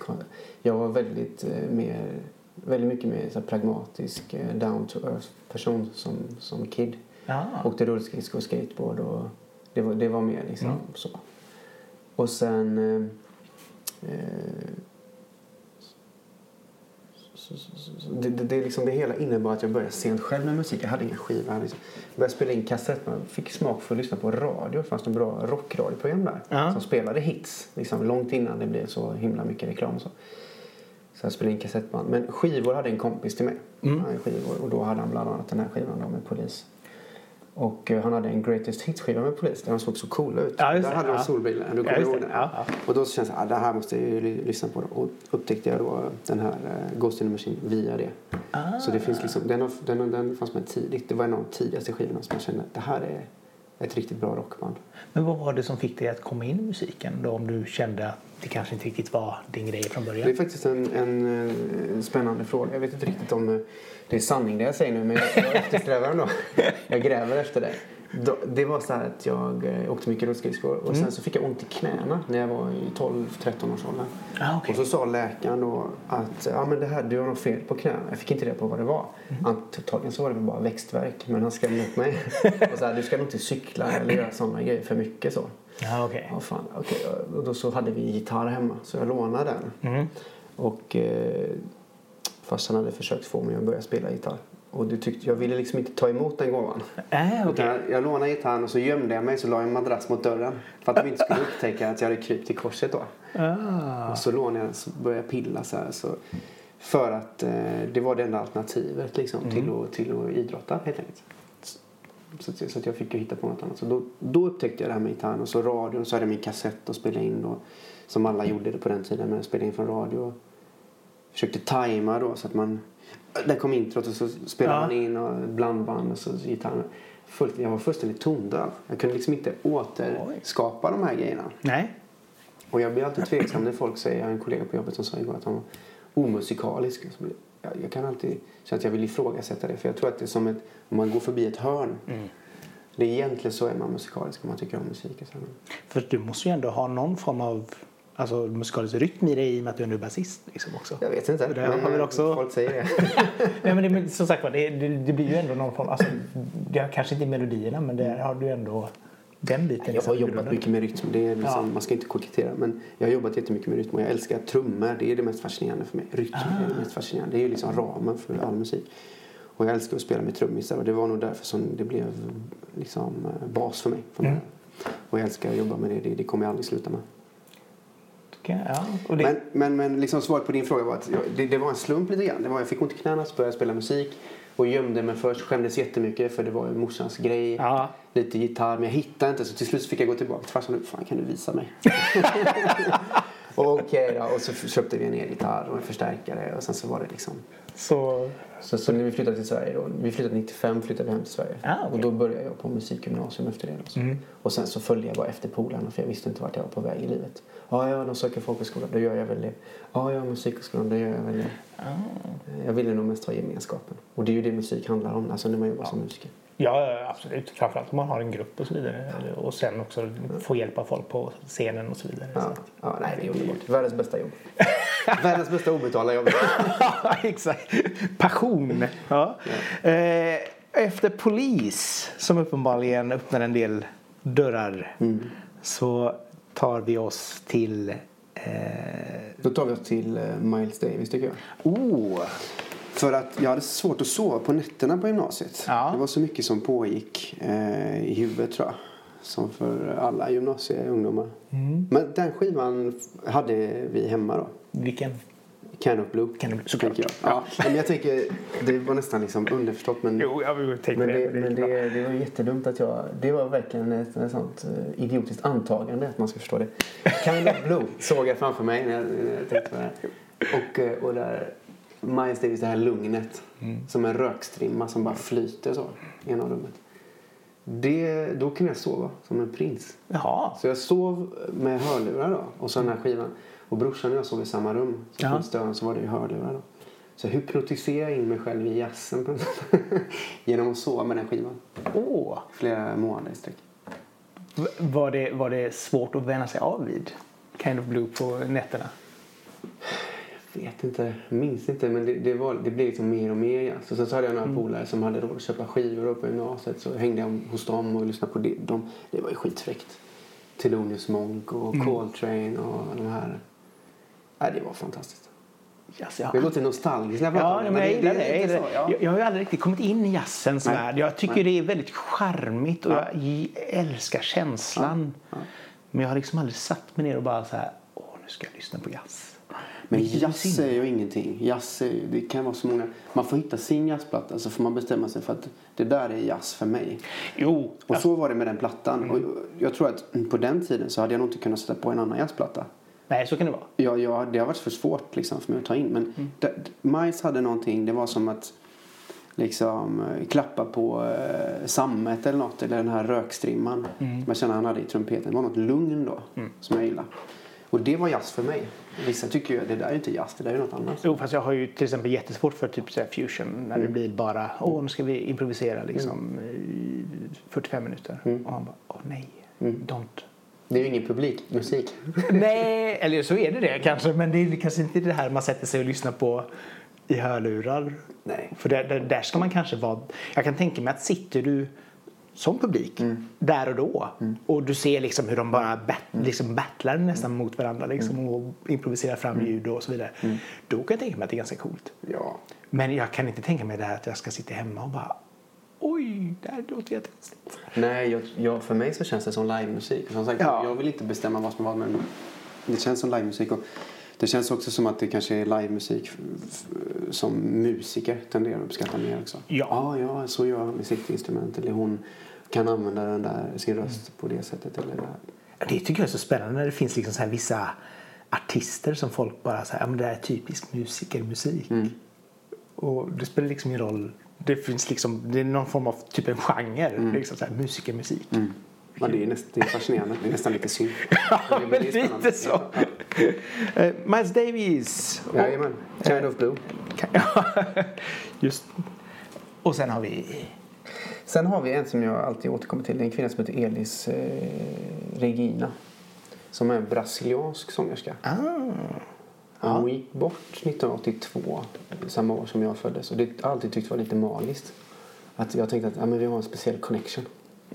jag var väldigt mer, väldigt mycket mer så pragmatisk, down to earth person som, som kid. Ja. Åkte rullskridskor och skateboard och det var, det var mer liksom Mm. så. Och sen... Eh, eh, så, så, så, så, det, det, det, liksom, det hela innebar att jag började sent själv med musik. Jag hade inga skivor. Jag hade liksom, började spela in kassetter. Jag fick smak för att lyssna på radio. Det fanns det bra rockradioprogram där. Ja. Som spelade hits. Liksom, långt innan det blev så himla mycket reklam. Så. så jag spelade in kassettband. Men skivor hade en kompis till mig. Mm. Han skivor, och då hade han bland annat den här skivan då med Polis. Och eh, han hade en Greatest Hits-skiva med Polis där de såg så coola ut. Ja, där det. hade de Ja. solbrillor. Du Ja, kommer ihåg det. den? Ja. Och då kändes det att ah, det här måste jag lyssna på. Och upptäckte jag då den här uh, Ghost in the Machine via det. Ah. Så det finns liksom, den, har, den, den fanns med tidigt. Det var en av de tidigaste skivorna som jag kände att det här är ett riktigt bra rockband. Men vad var det som fick dig att komma in i musiken då om du kände att det kanske inte riktigt var din grej från Det är början? faktiskt en, en, eh, spännande fråga. Jag vet inte riktigt om eh, det är sanning det jag säger nu men jag, jag eftersträvar ändå. Jag gräver efter det. Då, det var så här att jag eh, åkte mycket rullskridskor och sen så fick jag ont i knäna när jag var i 12-13 års ålder. Ah, okej. Och så sa läkaren då att ja, men det här, du har något fel på knäna. Jag fick inte reda på vad det var. Antagligen så var det väl bara växtverk men han skrämde upp mig. och så här, du ska nog inte cykla eller göra sådana grejer för mycket så. Ja, okej. Ja, fan, okej. Och då så hade vi gitarr hemma så jag lånade den. Mm. Och eh, farsan hade försökt få mig att börja spela gitarr. Och det tyckte, jag ville liksom inte ta emot den gåvan. Äh. Utan jag, jag lånade gitarren och så gömde jag mig så la jag en madrass mot dörren. För att de inte skulle upptäcka att jag hade krypt i korset då. Ah. Och så lånade jag den så började jag pilla så här. Så, för att eh, det var det enda alternativet liksom, till, att, till att idrotta helt enkelt. Så, så, att jag fick ju hitta på något annat. Så då, då upptäckte jag det här med gitarren och så radion. Så hade jag min kassett och spelade in då. Som alla gjorde det på den tiden. Men jag spelade in från radio. Försökte tajma då så att man... Där kom introt och så spelade Ja. man in och blandband och så gitarren. Fullt, jag var fullständigt tondöv. Jag kunde liksom inte återskapa de här grejerna. Nej. Och jag blir alltid tveksam när folk säger, jag har en kollega på jobbet som sa igår att han var omusikalisk. Jag, jag kan alltid känna att jag vill ifrågasätta det. För jag tror att det är som ett, om man går förbi ett hörn. Det är egentligen så är man musikalisk om man tycker om musik. För du måste ju ändå ha någon form av alltså, musikalisk rytm i dig i och med att du är basist liksom också. Jag vet inte. Det har väl också- Folk säger det. Nej, men det, som sagt det, det, det blir ju ändå någon form, alltså, det är kanske inte melodierna men där har du ändå den biten. Jag liksom, har jobbat grunden. mycket med rytm. Det är liksom, Ja. Man ska inte kokettera. Men jag har jobbat jättemycket med rytm och jag älskar trummor. Det är det mest fascinerande för mig. Rytm är det mest fascinerande. Det är ju liksom ramen för all musik. Och jag älskar att spela med trummisar och det var nog därför som det blev liksom eh, bas för mig. För mig. Mm. Och jag älskar att jobba med det. Det, det kommer jag aldrig sluta med. Okej, Ja, det, Men, men, men liksom svaret på din fråga var att jag, det, det var en slump lite grann. Det var, jag fick ont i knäna så började jag spela musik. Och gömde mig först. Skämdes jättemycket för det var ju morsans grej. ja, lite gitarr men jag hittade inte så till slut fick jag gå tillbaka till farsan. Fan kan du visa mig? Okej då och så köpte vi en elgitarr och en förstärkare och sen så var det liksom. Så... Så, så när vi flyttade till Sverige då, vi flyttade 95 flyttade vi hem till Sverige. Ah, okej. Och då började jag på musikgymnasium efter det. Då, så. Mm. Och sen så följde jag bara efter polarna för jag visste inte vart jag var på väg i livet. Ja, ja, de söker folkhögskola, då gör jag väl det. Ja, ja, musikhögskolan, då gör jag väl det. Ah. Jag ville nog mest ha gemenskapen. Och det är ju det musik handlar om, alltså när man jobbar som musiker. Ja, ja, absolut. Framförallt om man har en grupp och så vidare. Och sen också få hjälp av folk på scenen och så vidare. Så Ja, att- ja nej, det är underbart. Världens bästa jobb. Världens bästa obetalda jobb. Ja, exakt. Passion. Ja. Eh, efter polis, som uppenbarligen öppnar en del dörrar, Mm. så tar vi oss till... Eh, Då tar vi oss till eh, Miles Davis tycker jag. oh, För att jag hade svårt att sova på nätterna på gymnasiet. Ja. Det var så mycket som pågick eh, i huvudet tror jag. som för alla gymnasieungdomar. Men den skivan hade vi hemma då. Vilken? Can of Blue. Can of Blue, så såklart. jag. Ja. Men jag tänker, det var nästan liksom underförstått men... Jo, jag tänkte Men, det. det, men det, det var jättedumt att jag... Det var verkligen ett, ett sånt eh, idiotiskt antagande att man ska förstå det. Kind of Blue såg jag framför mig när jag, när jag tänkte på det här. Och, eh, och där Miles Davis, det här lugnet. Som en rökstrimma som bara flyter så i ena rummet. Det, då kunde jag sova som en prins. Jaha. Så jag sov med hörlurar då och så den här skivan. Och brorsan och jag sov i samma rum. Så ja. störande så var det ju hörlurar då. Så jag hypnotiserade in mig själv i jazzen på. Genom att sova med den skivan. Åh. Flera månader i sträck. Var det, var det svårt att vänja sig av vid Kind of Blue på nätterna? Vet inte, minns inte men det, det, var, det blev liksom mer och mer. Och sen så hade jag några polare som hade råd att köpa skivor på gymnasiet så hängde jag hos dem och lyssnade på det. De, det var ju skitfräckt. Thelonious Monk och Coltrane och de här. Nej, det var fantastiskt. Yes, ja. Det låter nostalgiskt när jag pratar Ja, om det. jag gillar det. Jag, så, det. ja. Jag, jag har ju aldrig riktigt kommit in i jazzens Nej. värld. Jag tycker Nej. det är väldigt charmigt och Ja. jag älskar känslan. Ja. Men jag har liksom aldrig satt mig ner och bara så här, åh nu ska jag lyssna på jazz. Men jazz är ju ingenting. Jazz är, det kan vara så många. Man får hitta sin jazzplatta så får man bestämma sig för att det där är jazz för mig. Jo, Och så var det med den plattan. Och jag tror att på den tiden så hade jag nog inte kunnat sätta på en annan jazzplatta. nej så kan det vara. Ja, ja, det har varit för svårt liksom, för mig att ta in. Men mm. Miles hade någonting, det var som att liksom eh, klappa på eh, sammet eller något. Eller den här rökstrimman. Mm. Man känner han hade i trumpeten. Det var något lugn då som jag gillade. Och det var jazz för mig. Vissa tycker ju att det där är inte jazz, det där är något annat. Jo, fast jag har ju till exempel jättesvårt för typ så fusion när Mm. det blir bara, åh nu ska vi improvisera liksom i 45 minuter. Mm. Och han bara, åh nej, don't. Det är ju ingen publikmusik. nej, eller så är det det kanske, men det är kanske inte det här man sätter sig och lyssnar på i hörlurar. Nej. För där, där, där ska man kanske vara, jag kan tänka mig att sitter du som publik Mm. där och då och du ser liksom hur de bara bat, Mm. liksom battlar nästan mot varandra liksom, och improviserar fram Mm. ljud och så vidare. Då kan jag tänka mig att det är ganska coolt. Ja. Men jag kan inte tänka mig det här att jag ska sitta hemma och bara oj, det här låter jättekonstigt. Nej, jag, jag, för mig så känns det som livemusik. Som sagt, Ja. Jag vill inte bestämma vad som är vad, men det känns som livemusik. Och det känns också som att det kanske är livemusik som musiker tenderar att uppskatta mer också. Ja. ja, ja så gör instrument. Eller hon kan använda den där, sin röst på det sättet. Eller det. Det tycker jag är så spännande när det finns liksom så här vissa artister som folk bara säger, ja men det är typisk musikermusik. Mm. Och det spelar liksom ingen roll. Det finns liksom, det är någon form av typ en genre, Mm. liksom så här musikermusik. Ja, det, är näst, det är fascinerande. Det är nästan lite synd. Ja, men spännande. lite så. Ja, Eh, Miles Davis. ja. Jajamän. Kind of Blue. Just. Och sen har vi... Sen har vi en som jag alltid återkommer till. Det är en kvinna som heter Elis eh, Regina. Som är en brasiliansk sångerska. Ah, Hon gick bort 1982, samma år som jag föddes. Och det har alltid tyckt var lite magiskt. Att jag tänkte att ja, men vi har en speciell connection.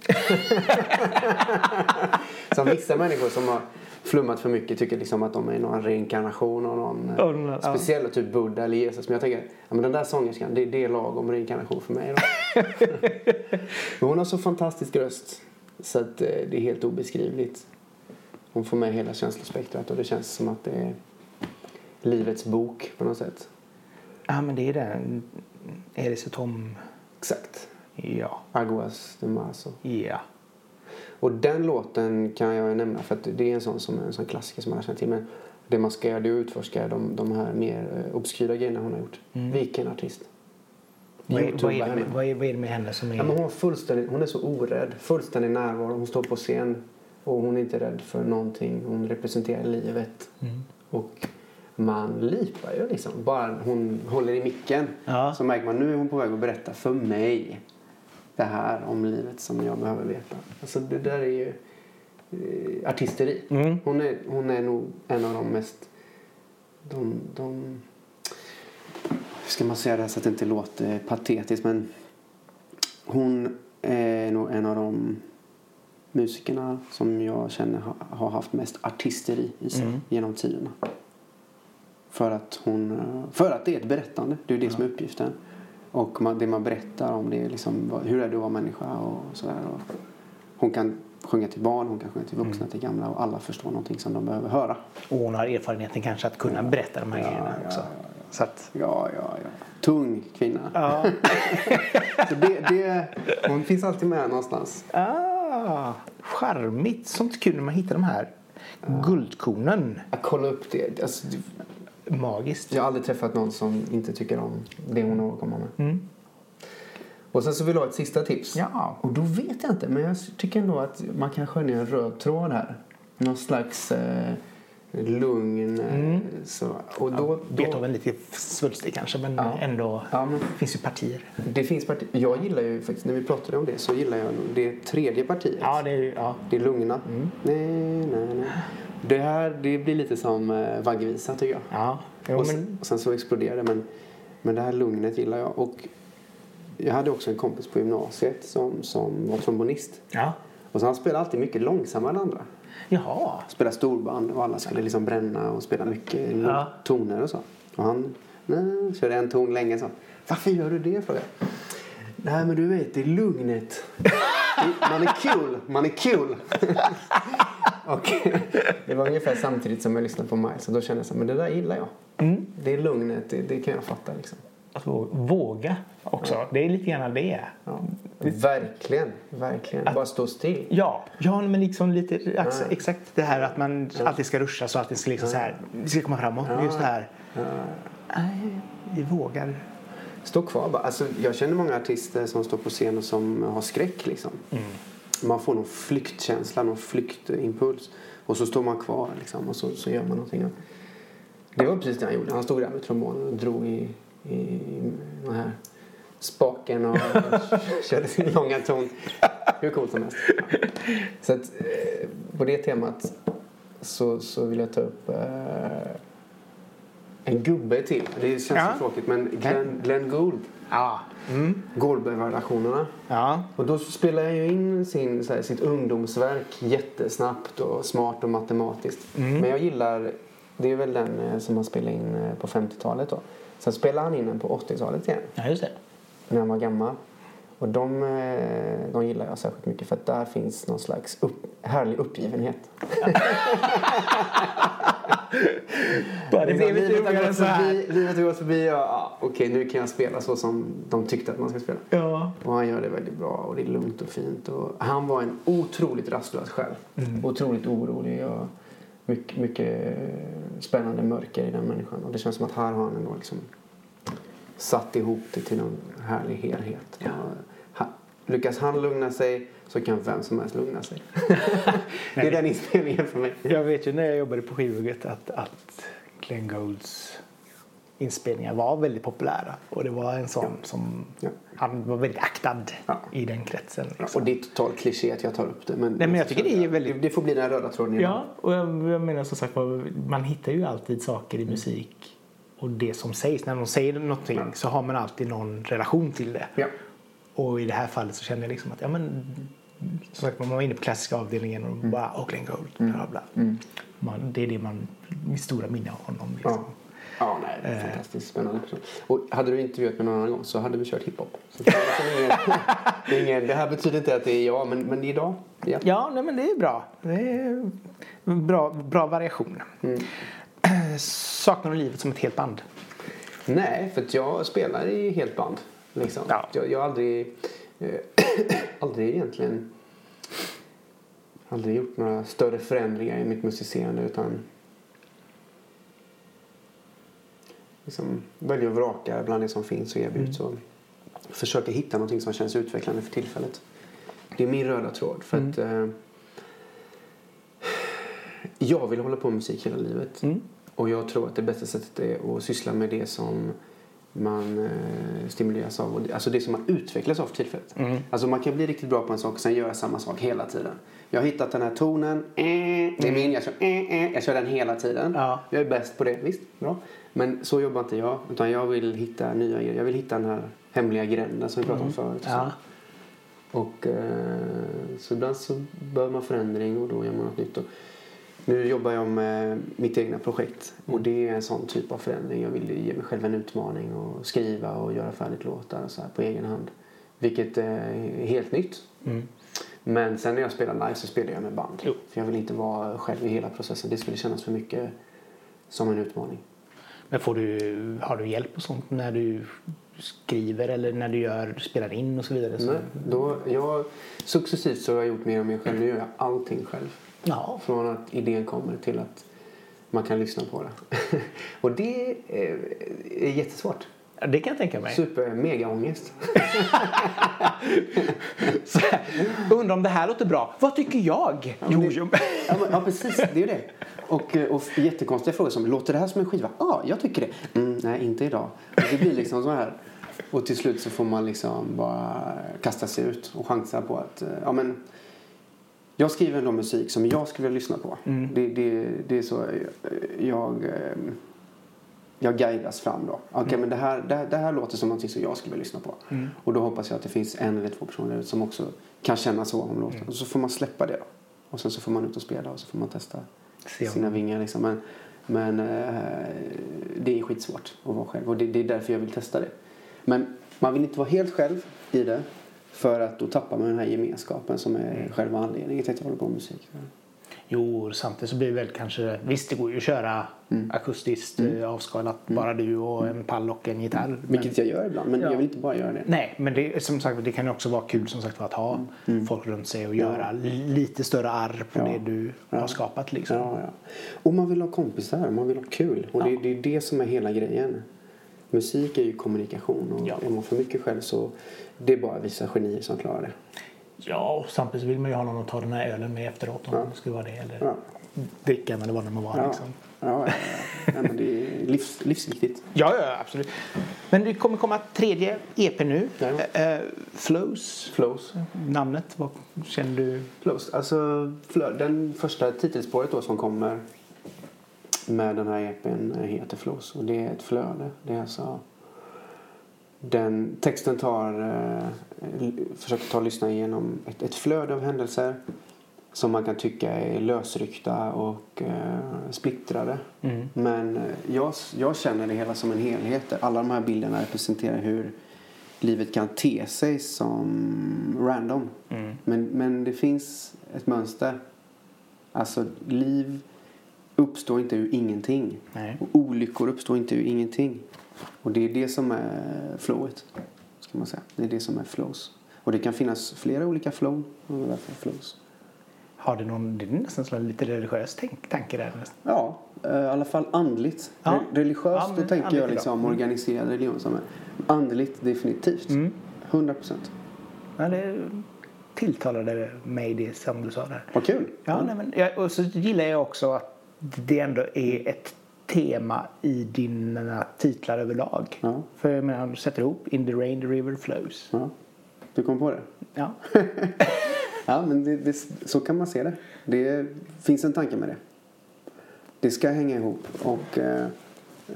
som vissa människor som har flummat för mycket tycker liksom att de är någon reinkarnation av någon den där, ja. speciell, typ Buddha eller Jesus. Men jag tänker, ja, men den där sångerskan, det, det är lagom reinkarnation för mig. Då. men hon har så fantastisk röst så att eh, det är helt obeskrivligt. Hon får med hela känslospektrat och det känns som att det är livets bok på något sätt. ja, men det är den. Elis och Tom. Exakt. Ja. Aguas de Maso. Ja. Och den låten kan jag nämna för att det är en sån, som en sån klassiker som alla känner till. Men det man ska göra det är att utforska de, de här mer eh, obskyra grejerna hon har gjort. Vilken artist. Vad är, vad, är med, vad, är, vad är det med henne som är... Ja, men hon, fullständigt, hon är så orädd. Fullständig närvaro. Hon står på scen och hon är inte rädd för någonting. Hon representerar livet. Mm. Och man lipar ju liksom. Bara hon håller i micken Ja. så märker man nu är hon på väg att berätta för mig det här om livet som jag behöver veta. Alltså det där är ju eh, artisteri. Mm. Hon, är, hon är nog en av de mest... De, de, hur ska man säga det här så att det inte låter patetiskt men hon är nog en av de musikerna som jag känner ha, har haft mest artisteri i sig Mm. genom tiderna. För att, hon, eh, för att det är ett berättande. Det är det som är uppgiften. Och man, det man berättar om det är liksom hur är det att vara människa och sådär. Hon kan sjunga till barn, hon kan sjunga till vuxna, till gamla och alla förstår någonting som de behöver höra. Och hon har erfarenheten kanske att kunna berätta de här Ja, grejerna ja, också. ja, ja. Så att, Ja, ja, ja. Tung kvinna. ja. Det, det, hon finns alltid med någonstans. ah, charmigt. Sånt kul när man hittar de här guldkornen. Jag kolla upp det. Alltså, Magiskt. jag har aldrig träffat någon som inte tycker om det hon har att komma med. Mm. Och sen så vill jag ha ett sista tips. Ja. Och då vet jag inte, men jag tycker ändå att man kan skönja en röd tråd här. Någon slags eh, lugn. Eh, så. Och då, då, Beethoven lite svulstig kanske men Ja. ändå Ja, men finns ju partier. det finns parti- Jag gillar ju faktiskt, när vi pratade om det, så gillar jag det tredje partiet. Ja, det är ja. Det är lugna. Nej, nej, nej. Det här det blir lite som eh, vaggvisa tycker jag. Ja, jo, och, men, sen, och sen så exploderar det. Men, men det här lugnet gillar jag. Och jag hade också en kompis på gymnasiet som, som var trombonist. ja. Och så han spelade alltid mycket långsammare än andra. Jaha. Spelade storband och alla skulle liksom bränna och spela mycket Ja. toner och så. Och han nej, körde en ton länge så. Varför gör du det? frågade jag. Nej men du vet, det är lugnet. Man är cool, man är cool. och det var ungefär samtidigt som jag lyssnade på Miles och då kände jag så men det där gillar jag. Mm. Det är lugnet, det, det kan jag fatta liksom. Att vå- våga också. Det är lite grann det. Ja. Verkligen, verkligen. Bara stå still. Ja, ja men liksom lite ex- exakt det här att man alltid ska ruscha så att det ska liksom så här, det ska komma framåt. Just det här. Nej, vi vågar. Stå kvar bara. Alltså, jag känner många artister som står på scen och som har skräck liksom. Man får någon flyktkänsla, någon flyktimpuls. Och så står man kvar liksom och så, så gör man någonting. Det var precis det han gjorde. Han stod där med trombonen och drog i, i den här spaken och körde sin långa ton. Hur coolt som helst. Så att, eh, på det temat så, så vill jag ta upp eh, en gubbe till. Det känns Ja. så tråkigt men Glenn, Glenn Gould. Ja. Mm. Goldberg-variationerna. Ja. Och då spelar jag ju in sin, här, sitt ungdomsverk jättesnabbt och smart och matematiskt. Men jag gillar, det är väl den eh, som han spelade in på 50-talet då. Sen spelade han in den på 80-talet igen, ja, just det. när han var gammal. Och de, eh, de gillar jag särskilt mycket för att där finns någon slags upp, härlig uppgivenhet. Bara det blev lite livet, har roligare så här. förbi, livet har gått förbi och ja, okej nu kan jag spela så som de tyckte att man ska spela. Ja. Och han gör det väldigt bra och det är lugnt och fint. Och han var en otroligt rastlös själv. Otroligt orolig och mycket, mycket spännande mörker i den människan. Och det känns som att här har han ändå liksom satt ihop det till någon härlig helhet. Ha, lyckas han lugna sig så kan vem som helst lugna sig. det är den inspelningen för mig. Jag vet ju när jag jobbade på skivhugget att, att Glenn Goulds inspelningar var väldigt populära. Och det var en sån som... Ja. Han var väldigt aktad Ja. i den kretsen. Ja, Liksom. och det är totalt kliché att jag tar upp det. Men, Nej, men jag tycker det är väldigt- det, får bli den röda tråden. Ja, och jag, jag menar som sagt man hittar ju alltid saker i musik och det som sägs. När de säger någonting så har man alltid någon relation till det. Ja. Och i det här fallet så känner jag liksom att ja men som sagt man var inne på klassiska avdelningen och bara oh Glenn Gould, bla bla. Man, det är det man, mitt stora minne av honom. Liksom. Ja. Ja, nej, det är Eh. fantastiskt spännande person. Och hade du intervjuat mig någon annan gång så hade vi kört hiphop. Så det, är liksom det, är det här betyder inte att det är jag, men, men idag, ja. Ja, nej, men det är bra. Det är bra, bra variation. Saknar du livet som ett helt band? Nej, för jag spelar i helt band. Liksom. Ja. Jag, jag har aldrig, eh, aldrig egentligen aldrig gjort några större förändringar i mitt musicerande utan liksom väljer och vrakar bland det som finns och erbjuds. Och försöker hitta någonting som känns utvecklande för tillfället. Det är min röda tråd. För att eh, jag vill hålla på med musik hela livet. Mm. Och jag tror att det bästa sättet är att syssla med det som man eh, stimuleras av. Och det, alltså det som man utvecklas av för tillfället. Mm. Alltså man kan bli riktigt bra på en sak och sen göra samma sak hela tiden. Jag har hittat den här tonen. Eh, det är min. Jag kör, eh, eh, jag kör den hela tiden. Ja. Jag är bäst på det. Visst, bra. Men så jobbar inte jag. Utan jag vill hitta nya grejer. Jag vill hitta den här hemliga gränden som vi pratade om förut. Ja. Och eh, så ibland så behöver man förändring och då gör man något nytt. Och nu jobbar jag med mitt egna projekt och det är en sån typ av förändring. Jag vill ge mig själv en utmaning och skriva och göra färdigt låtar och så här på egen hand. Vilket är helt nytt. Mm. Men sen när jag spelar live så spelar jag med band. Jo. För jag vill inte vara själv i hela processen. Det skulle kännas för mycket som en utmaning. Men får du, har du hjälp och sånt när du skriver eller när du gör, spelar in och så vidare? Så, Nej, då, jag, successivt så har jag gjort mer och mer själv. Nu gör jag allting själv. Ja, Från att idén kommer till att man kan lyssna på det. och det är, är jättesvårt. det kan jag tänka mig. Super mega ångest. Undrar om det här låter bra. Vad tycker jag? jo, det- jo. Ja, men, ja precis. Det är ju det. Och, eh, och jättekonstiga frågor som låter det här som en skiva? Ja, jag tycker det. Mm, nej, inte idag. Och det blir liksom så här. Och till slut så får man liksom bara kasta sig ut och chansa på att eh, ja, men, jag skriver ändå musik som jag skulle vilja lyssna på. Det, det, det är så eh, jag, jag guidas fram då. Okej, men det här, det, det här låter som någonting som jag skulle vilja lyssna på. Och då hoppas jag att det finns en eller två personer som också kan känna så om låten. Och så får man släppa det då. Och sen så får man ut och spela och så får man testa Sina vingar liksom. Men, men eh, det är skitsvårt att vara själv och det, det är därför jag vill testa det. Men man vill inte vara helt själv i det för att då tappar man den här gemenskapen som är själva anledningen till att jag håller på med musik. Jo, samtidigt så blir det väl kanske... Visst, det går ju att köra akustiskt eh, avskalat. Bara du och en pall och en gitarr. Men, Vilket jag gör ibland men Ja. jag vill inte bara göra det. nej, men det, som sagt, det kan ju också vara kul som sagt, att ha folk runt sig och göra lite större arr på Ja. det du har skapat. Liksom. Ja, ja. Och man vill ha kompisar, man vill ha kul. Och det, det är det som är hela grejen. Musik är ju kommunikation och Ja. är man för mycket själv så det är bara vissa genier som klarar det. Ja, och samtidigt vill man ju ha någon att ta den här ölen med efteråt om Ja. det skulle vara det. Eller Ja. drickan eller vad det må vara. Ja, Liksom. ja, ja, men det är livs, livsviktigt. Ja, ja, absolut. Men det kommer komma tredje EP nu. Ja. Eh, Flows. Flows. Namnet, vad känner du? Flows. Alltså, den första titelspåret då som kommer med den här EPn heter Flows. Och det är ett flöde. Det är alltså... Den texten tar, eh, försöker ta och lyssna igenom ett, ett flöde av händelser som man kan tycka är lösryckta och eh, splittrade. Men eh, jag, jag känner det hela som en helhet. Alla de här bilderna representerar hur livet kan te sig som random. Men, men det finns ett mönster. Alltså liv uppstår inte ur ingenting. Nej. Och olyckor uppstår inte ur ingenting. Och det är det som är flowet. Ska man säga. Det är det som är flows. Och det kan finnas flera olika flow. Flows. Har det någon, det är nästan lite religiös tänk, tanke där nästan. Ja, eh, i alla fall andligt. Ja. Re- Religiöst, Ja, då tänker jag liksom Mm. organiserad religion. Som är. Andligt, definitivt. Mm. 100 procent. Ja, det tilltalade mig det som du sa där. Vad kul. Ja, nej, men, och så gillar jag också att det ändå är ett tema i dina titlar överlag. Ja. För jag menar, du sätter ihop In the rain the river flows. Ja. Du kom på det? Ja. Ja, men det, det, så kan man se det. Det finns en tanke med det. Det ska hänga ihop och eh, eh,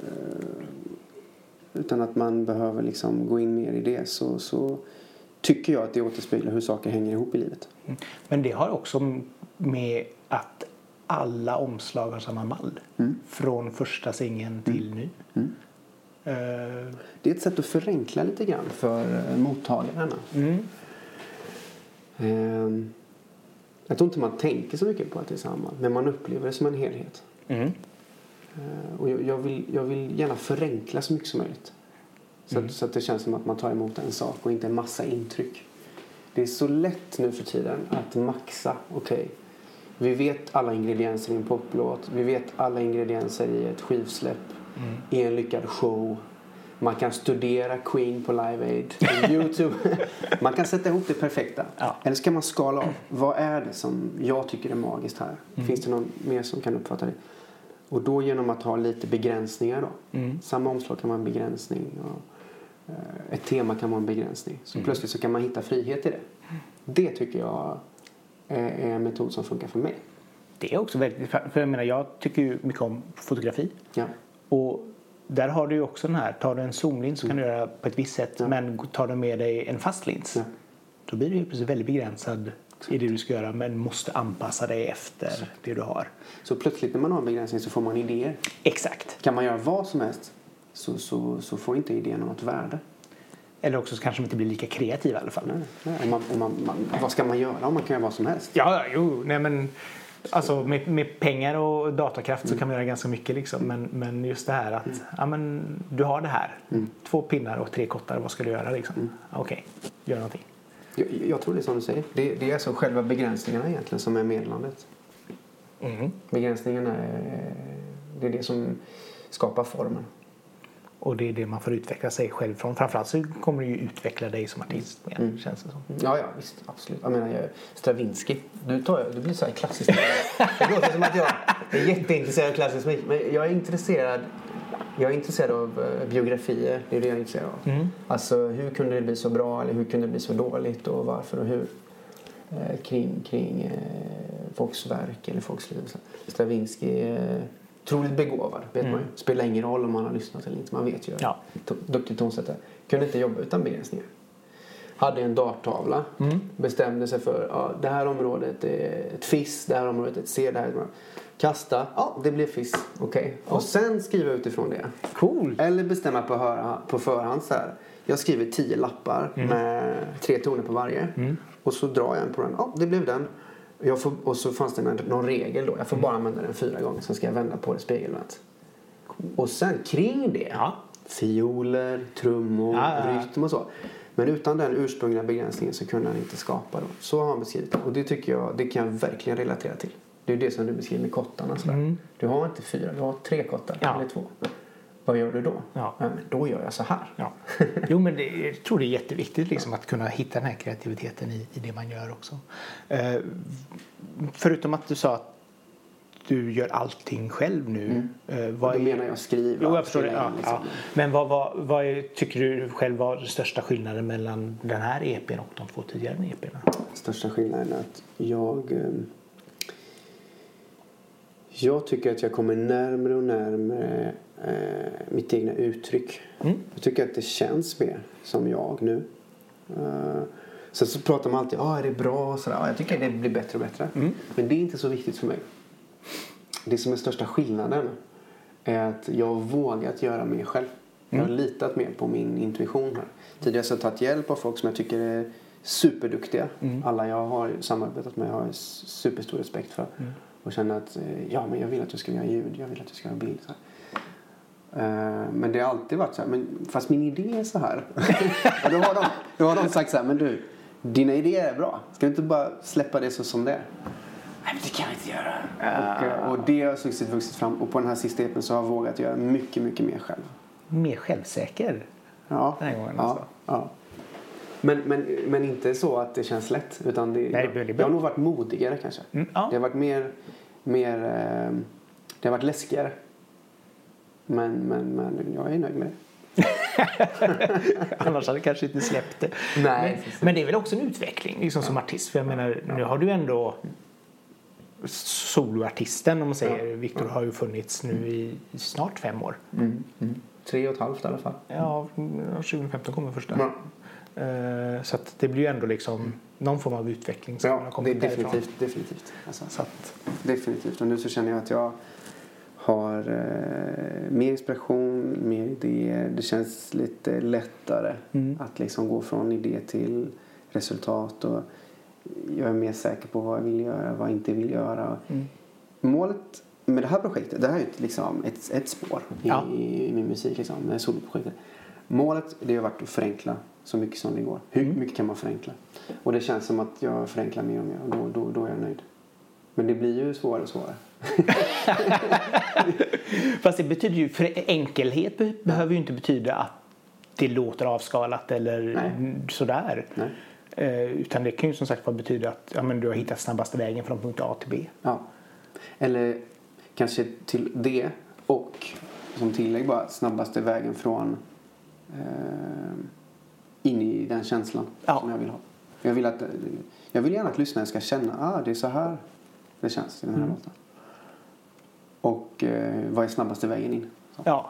utan att man behöver liksom gå in mer i det så, så tycker jag att det återspeglar hur saker hänger ihop i livet. Men det har också med att alla omslag har samma mall. Från första singeln till nu. Eh, Det är ett sätt att förenkla lite grann för eh, mottagarna. mm. Eh, jag tror inte man tänker så mycket på att det är samma, men man upplever det som en helhet. Mm. Eh, Och jag, jag, vill, jag vill gärna förenkla så mycket som möjligt. Så, att, så att det känns som att man tar emot en sak och inte en massa intryck. Det är så lätt nu för tiden att maxa. Okej, vi vet alla ingredienser i en poplåt. Vi vet alla ingredienser i ett skivsläpp. I en lyckad show. Man kan studera Queen på Live Aid på Youtube. man kan sätta ihop det perfekta. Ja. Eller ska man skala av? Vad är det som jag tycker är magiskt här? Finns det någon mer som kan uppfatta det? Och då genom att ha lite begränsningar då. Mm. Samma omslag kan vara en begränsning. Och, eh, ett tema kan vara en begränsning. Så plötsligt så kan man hitta frihet i det. Det tycker jag är, är en metod som funkar för mig. Det är också väldigt... För jag menar, jag tycker ju mycket om fotografi. Ja. Och där har du ju också den här, tar du en zoomlins så kan du göra på ett visst sätt. Ja. Men tar du med dig en fast lins Ja. då blir du helt plötsligt väldigt begränsad i det du ska göra men måste anpassa dig efter det du har. Så plötsligt när man har en begränsning så får man idéer. Exakt. Kan man göra vad som helst så, så, så får inte idén något värde. Eller också så kanske de inte blir lika kreativa i alla fall. Nej, nej. Om man, om man, man, vad ska man göra om man kan göra vad som helst? Ja, jo, nej men Alltså med, med pengar och datakraft så kan man göra ganska mycket liksom. Men, men just det här att ja, men, du har det här. Två pinnar och tre kottar, vad ska du göra liksom? Okej, gör någonting. Jag, jag tror det är som du säger. Det, det är alltså själva begränsningarna egentligen som är meddelandet. Mm. Begränsningarna är, det är det som skapar formen. Och det är det man får utveckla sig själv från. Framförallt så kommer du ju utveckla dig som artist mer, känns det som. Ja, ja visst. Absolut. Jag menar, jag, Stravinsky. Nu tar det blir så här klassiskt. Det låter som att jag är jätteintresserad av klassisk musik. Men jag är intresserad jag är intresserad av eh, biografier. Det är det jag är intresserad av. Alltså hur kunde det bli så bra eller hur kunde det bli så dåligt och varför och hur. Eh, kring kring eh, folks verk eller folks liv. Stravinsky är otroligt begåvad, vet man ju. Spelar ingen roll om man har lyssnat eller inte. Man vet ju. Ja. Duktig tonsättare. Kunde inte jobba utan begränsningar. Hade en darttavla. Bestämde sig för ja, det här området är ett fiss, det här området är ett C. Det här är ett... Kasta, ja det blev fiss. Okej. Och sen skriva utifrån det. Cool! Eller bestämma på, höra, på förhand så här. Jag skriver tio lappar med tre toner på varje. Och så drar jag en på den. Ja, det blev den. Jag får, och så fanns det någon regel då. Jag får bara använda den fyra gånger. Sen ska jag vända på det spegelvänt. Och sen kring det. Ja. Fioler, trummor, Ja, ja, rytm och så. Men utan den ursprungliga begränsningen så kunde han inte skapa. Då. Så har han beskrivit det. Och det tycker jag, det kan jag verkligen relatera till. Det är det som du beskriver med kottarna. Sådär. Du har inte fyra, du har tre kottar. Mm. Eller två. Vad gör du då? Ja. men då gör jag så här. Ja. Jo, men det, jag tror det är jätteviktigt liksom, att kunna hitta den här kreativiteten i, i det man gör också. Eh, förutom att du sa att du gör allting själv nu. Eh, vad Då är- menar jag skriva. Jo, jag förstår det. Ja, liksom. ja. Men vad, vad, vad är, tycker du själv var den största skillnaden mellan den här EPn och de två tidigare EPn? Största skillnaden är att jag... ehm, Jag tycker att jag kommer närmare och närmare eh, mitt egna uttryck. Mm. Jag tycker att det känns mer som jag nu. Uh, sen så pratar man alltid, ah, är det bra? Så där, ah, jag tycker det blir bättre och bättre. Mm. Men det är inte så viktigt för mig. Det som är största skillnaden är att jag har vågat göra mer själv. Jag Mm. har litat mer på min intuition här. Tidigare så har jag tagit hjälp av folk som jag tycker är superduktiga. Mm. Alla jag har samarbetat med har jag superstor respekt för. Mm. Och känner att eh, ja, men jag vill att du ska göra ljud, jag vill att du ska göra bild. Så här. Eh, Men det har alltid varit så här, men fast min idé är så här. och då, har de, då har de sagt så här, men du, dina idéer är bra. Ska du inte bara släppa det så som det är? Nej, men det kan jag inte göra. Och, eh, och det har successivt vuxit fram. Och på den här sista epen så har jag vågat göra mycket, mycket mer själv. Mer självsäker? Ja. Den här gången ja, alltså. ja. Men, men, men inte så att det känns lätt. Utan det, Nej, det jag, jag har nog varit modigare kanske. Mm, ja. Det har varit mer, mer eh, det har varit läskigare. Men, men, men jag är nöjd med det. Annars hade jag kanske inte släppt det. Nej, men, men det är väl också en utveckling liksom, som artist. För jag menar, nu har du ändå soloartisten om man säger. Ja. Viktor har ju funnits nu i snart fem år. Mm. Tre och ett halvt i alla fall. Ja, 2015 kommer första. Ja. Eh, Så att det blir ju ändå liksom någon form av utveckling som har Ja, det är kommit därifrån. definitivt. definitivt. Alltså, Så att, definitivt. Och nu så känner jag att jag har eh, mer inspiration, mer idéer. Det känns lite lättare Mm. att liksom gå från idé till resultat. Och jag är mer säker på vad jag vill göra, vad jag inte vill göra. Mm. Målet med det här projektet, det här är liksom ett, ett spår i, Ja. i min musik, liksom, med soloprojektet. Målet det har varit att förenkla så mycket som det går. Hur Mm. mycket kan man förenkla? Och det känns som att jag förenklar mer och mer och då, då, då är jag nöjd. Men det blir ju svårare och svårare. Fast det betyder ju, för enkelhet be- behöver ju inte betyda att det låter avskalat eller Nej. sådär. Nej. Eh, utan det kan ju som sagt bara betyda att ja, men du har hittat snabbaste vägen från punkt A till B. Ja. Eller kanske till det och som tillägg bara snabbaste vägen från eh, in i den känslan Ja. som jag vill ha. Jag vill, att, jag vill gärna att lyssnaren ska känna att ah, det är så här det känns i den här Mm. låten. Och eh, vad är snabbaste vägen in? Så. Ja.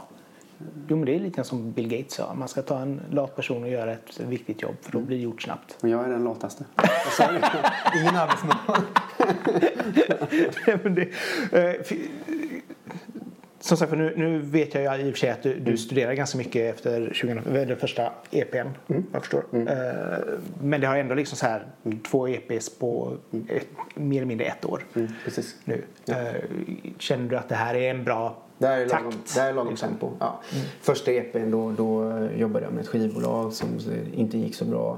Jo, men det är lite som Bill Gates sa. Man ska ta en lat person och göra ett viktigt jobb för då blir det gjort snabbt. Och jag är den lataste. Jag sa det. Ingen arbetsmoral. Nej, men det, eh, f- som sagt, för nu, nu vet jag ju i och för sig att du, Mm. du studerar ganska mycket efter 20, den första EPn. Mm. Jag förstår. Eh, men det har ändå liksom så här två EPs på ett, mer eller mindre ett år Mm, precis. nu. Eh, känner du att det här är en bra Det här är takt? lagom, det här är lagom liksom? tempo. Ja. Första EPn då, då jobbade jag med ett skivbolag som inte gick så bra.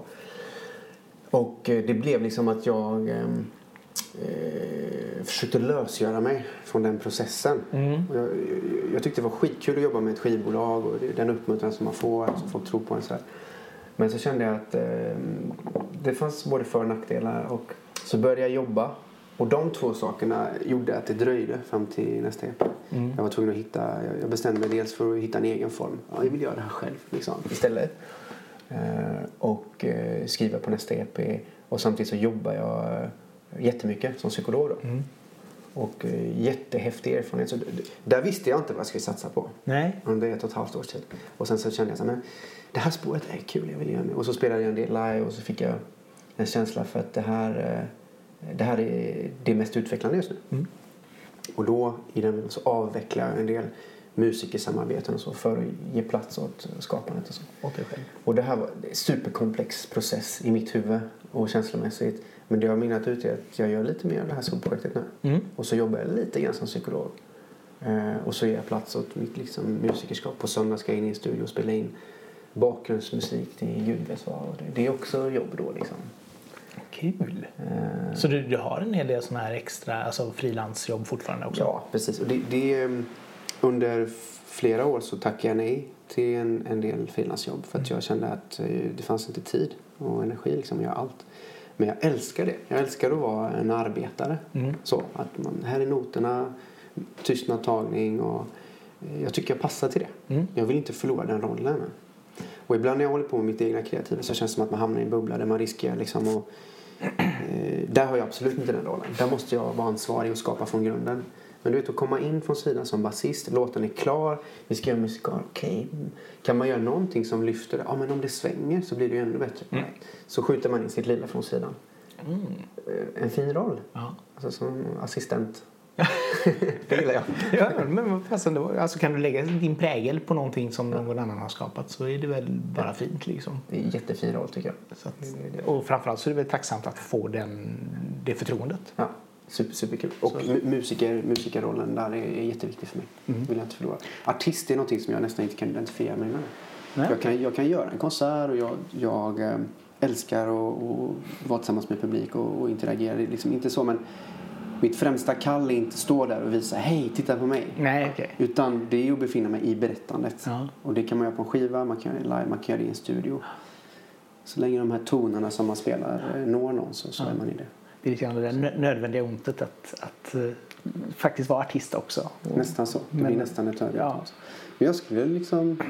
Och eh, det blev liksom att jag eh, eh, försökte lösgöra mig från den processen. Mm. Jag, jag, tyckte det var skitkul att jobba med ett skivbolag och den uppmuntran som man får, att folk tror på en så här. Men så kände jag att eh, det fanns både för och nackdelar och så började jag jobba. Och de två sakerna gjorde att det dröjde fram till nästa EP. Jag var tvungen att hitta, jag- jag bestämde mig dels för att hitta en egen form. Ja, jag vill göra det här själv liksom, istället. Eh, och eh, skriva på nästa EP. Och samtidigt så jobbar jag eh, jättemycket som psykolog då. Och eh, jättehäftig erfarenhet. Så där visste jag inte vad jag skulle satsa på Nej. under ett och ett halvt års tid. Och sen så kände jag så här, men det här spåret är kul, jag vill göra det. Och så spelade jag en del live och så fick jag en känsla för att det här, eh, det här är det mest utvecklande just nu. Och då i den så avvecklar jag en del musikersamarbeten och så för att ge plats åt skapandet och så. Och det här var en superkomplex process i mitt huvud och känslomässigt. Men det har mynnat ut i att jag gör lite mer av det här skolprojektet nu. Mm. Och så jobbar jag lite grann som psykolog. Eh, och så ger jag plats åt mitt liksom, musikerskap. På söndag ska jag in i en studio och spela in bakgrundsmusik till. Och det, det är också jobb då liksom. Kul. Eh, Så du, du har en hel del sådana här extra alltså frilansjobb fortfarande också? Ja, precis. Och det, det, um, under flera år så tackade jag nej till en, en del frilansjobb för att jag kände att eh, det fanns inte tid och energi liksom att göra allt. Men jag älskar det. Jag älskar att vara en arbetare. Mm. Så att man, här är noterna, tystnadtagning och eh, jag tycker jag passar till det. Mm. Jag vill inte förlora den rollen. Och ibland när jag håller på med mitt egna kreativa så känns det som att man hamnar i en bubbla där man riskerar liksom att Eh, där har jag absolut inte den rollen. Där måste jag vara ansvarig och skapa från grunden. Men du vet att komma in från sidan som basist, låten är klar, vi ska göra musik, okej. Kan man göra någonting som lyfter det? Ja men om det svänger så blir det ju ännu bättre. Så skjuter man in sitt lilla från sidan. Eh, En fin roll. Ja. Alltså som assistent. det gillar jag. Ja, men fasen, då, alltså kan du lägga din prägel på någonting som någon annan har skapat så är det väl bara fint liksom. Det är en jättefin roll tycker jag. Att, och framförallt så är det väl tacksamt att få den, det förtroendet. Ja, super, superkul. Och mu- musiker, musikerrollen där är, är jätteviktig för mig. vill jag inte förlora. Artist är någonting som jag nästan inte kan identifiera mig med. Nej. Jag kan, jag kan göra en konsert och jag, jag eh, älskar att att vara tillsammans med publik och, och interagera. Liksom inte så, men mitt främsta kall är inte stå där och visa hej, titta på mig. Nej, okej. Utan det är att befinna mig i berättandet. Ja. Och det kan man göra på en skiva, man kan göra det live, man kan göra det i en studio. Så länge de här tonerna som man spelar eh, når någon så, så är man i det. Det är lite grann det där nö- nödvändiga ontet att, att eh, faktiskt vara artist också. Nästan så. Det Men- blir nästan ett öde. Ja. Men jag skulle liksom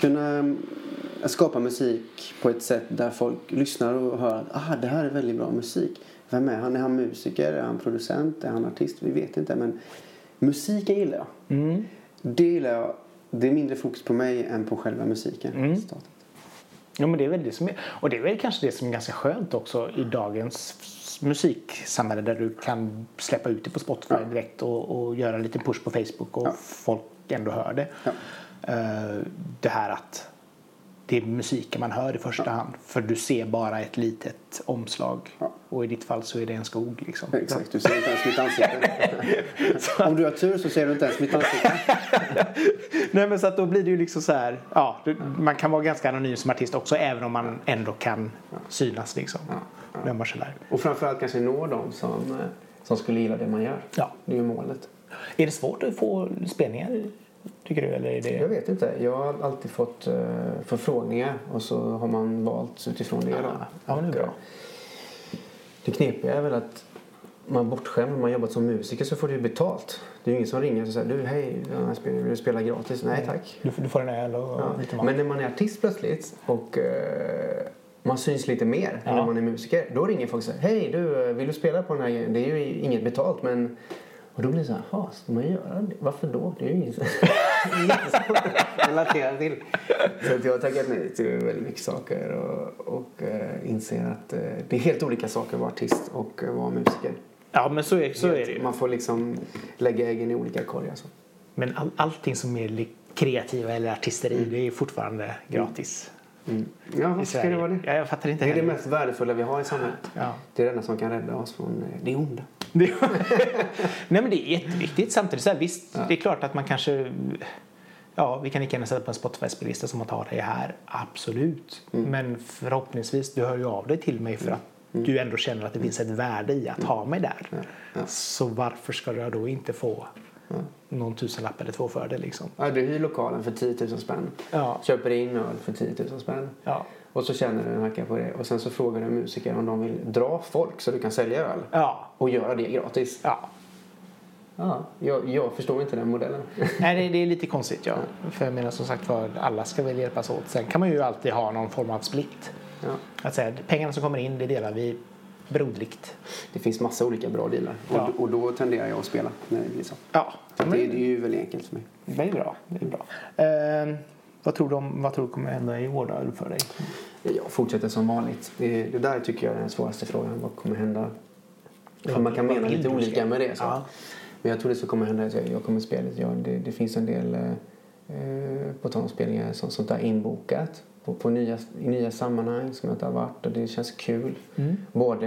kunna mm, skapa musik på ett sätt där folk lyssnar och hör att ah, det här är väldigt bra musik. Vem är han? Är han musiker? Är han producent? Är han artist? Vi vet inte. Men musiken gillar jag. Mm. Det gillar jag. Det är mindre fokus på mig än på själva musiken. Mm. Ja, men det är väl det som är, och det är väl kanske det som är ganska skönt också i dagens musiksamhälle där du kan släppa ut det på Spotify Ja. direkt och, och göra lite push på Facebook och Ja. folk ändå hör det. Ja. Eh, det här att det är musiken man hör i första hand för du ser bara ett litet omslag och i ditt fall så är det en skog liksom. Exakt, du ser inte ens mitt ansikte. Om du har tur så ser du inte ens mitt ansikte. Nej men så att då blir det ju liksom så här, ja, man kan vara ganska anonym som artist också även om man ändå kan synas liksom. När man sådär. Och framförallt kanske nå dem som, eh, som skulle gilla det man gör. Ja. Det är ju målet. Är det svårt att få spelningar tycker du? Eller är det... Jag vet inte. Jag har alltid fått uh, förfrågningar och så har man valt utifrån det. Då. Ja, men det är bra. Det knepiga är väl att man är bortskämd när man jobbat som musiker så får du betalt. Det är ju ingen som ringer och säger du hej, här spelningen, vill du spela gratis? Nej tack. Du, får- du får en öl och Ja. lite mat. Men när man är artist plötsligt och eh, man syns lite mer än Ja. när man är musiker. Då ringer folk och säger hej du, vill du spela på den här grejen? Det är ju inget betalt men och då blir det så här, jaha, ska man göra det? Varför då? Det är ju inget jättesvårt att relatera till. Så att jag har tackat nej till väldigt mycket saker och, och eh, inser att eh, det är helt olika saker att vara artist och eh, vara musiker. Ja men så är, så är det ju. Man får liksom lägga äggen i olika korgar. Men all, allting som är kreativa eller artisteri det är fortfarande gratis. Mm. Ja, i varför ska det vara det? Ja, jag fattar inte Det är det heller. mest värdefulla vi har i samhället. Ja. Det är det enda som kan rädda oss från eh, det onda. Det- Nej men det är jätteviktigt samtidigt. Så här, visst, det är klart att man kanske... Ja, vi kan lika gärna sätta på en Spotify-spellista som att ha det här. Absolut. Men förhoppningsvis, du hör ju av dig till mig för att du ändå känner att det finns ett värde i att ha mig där. Så varför ska jag då inte få någon tusenlapp eller två för det liksom? Ja, du hyr lokalen för 10 000 spänn. Ja. Köper in öl för 10 000 spänn. Ja. Och så känner du en hacka på det. Och sen så frågar du musiker om de vill dra folk så du kan sälja öl. Ja. Och göra det gratis. ja. Ja, jag, jag förstår inte den modellen. Nej, det, det är lite konstigt ja. För jag menar som sagt för alla ska väl hjälpas åt. Sen kan man ju alltid ha någon form av split. Ja. Att säga, pengarna som kommer in, det delar vi broderligt. Det finns massa olika bra dealar. Och, Ja. och då tenderar jag att spela när det blir så. Ja, Så det, det är ju väldigt enkelt för mig. det är bra. Det är bra. Eh, vad, tror du om, vad tror du kommer hända i år då, för dig? Jag fortsätter som vanligt. Det, det där tycker jag är den svåraste frågan. Vad kommer hända? För man kan mena lite olika med det. Så. Ja. Men jag tror det som kommer hända är att jag, kommer spela lite. Ja, det, det finns en del eh, eh, på tal om spelningar som, sånt där inbokat. På, på nya, I nya sammanhang som jag inte har varit och det känns kul. Både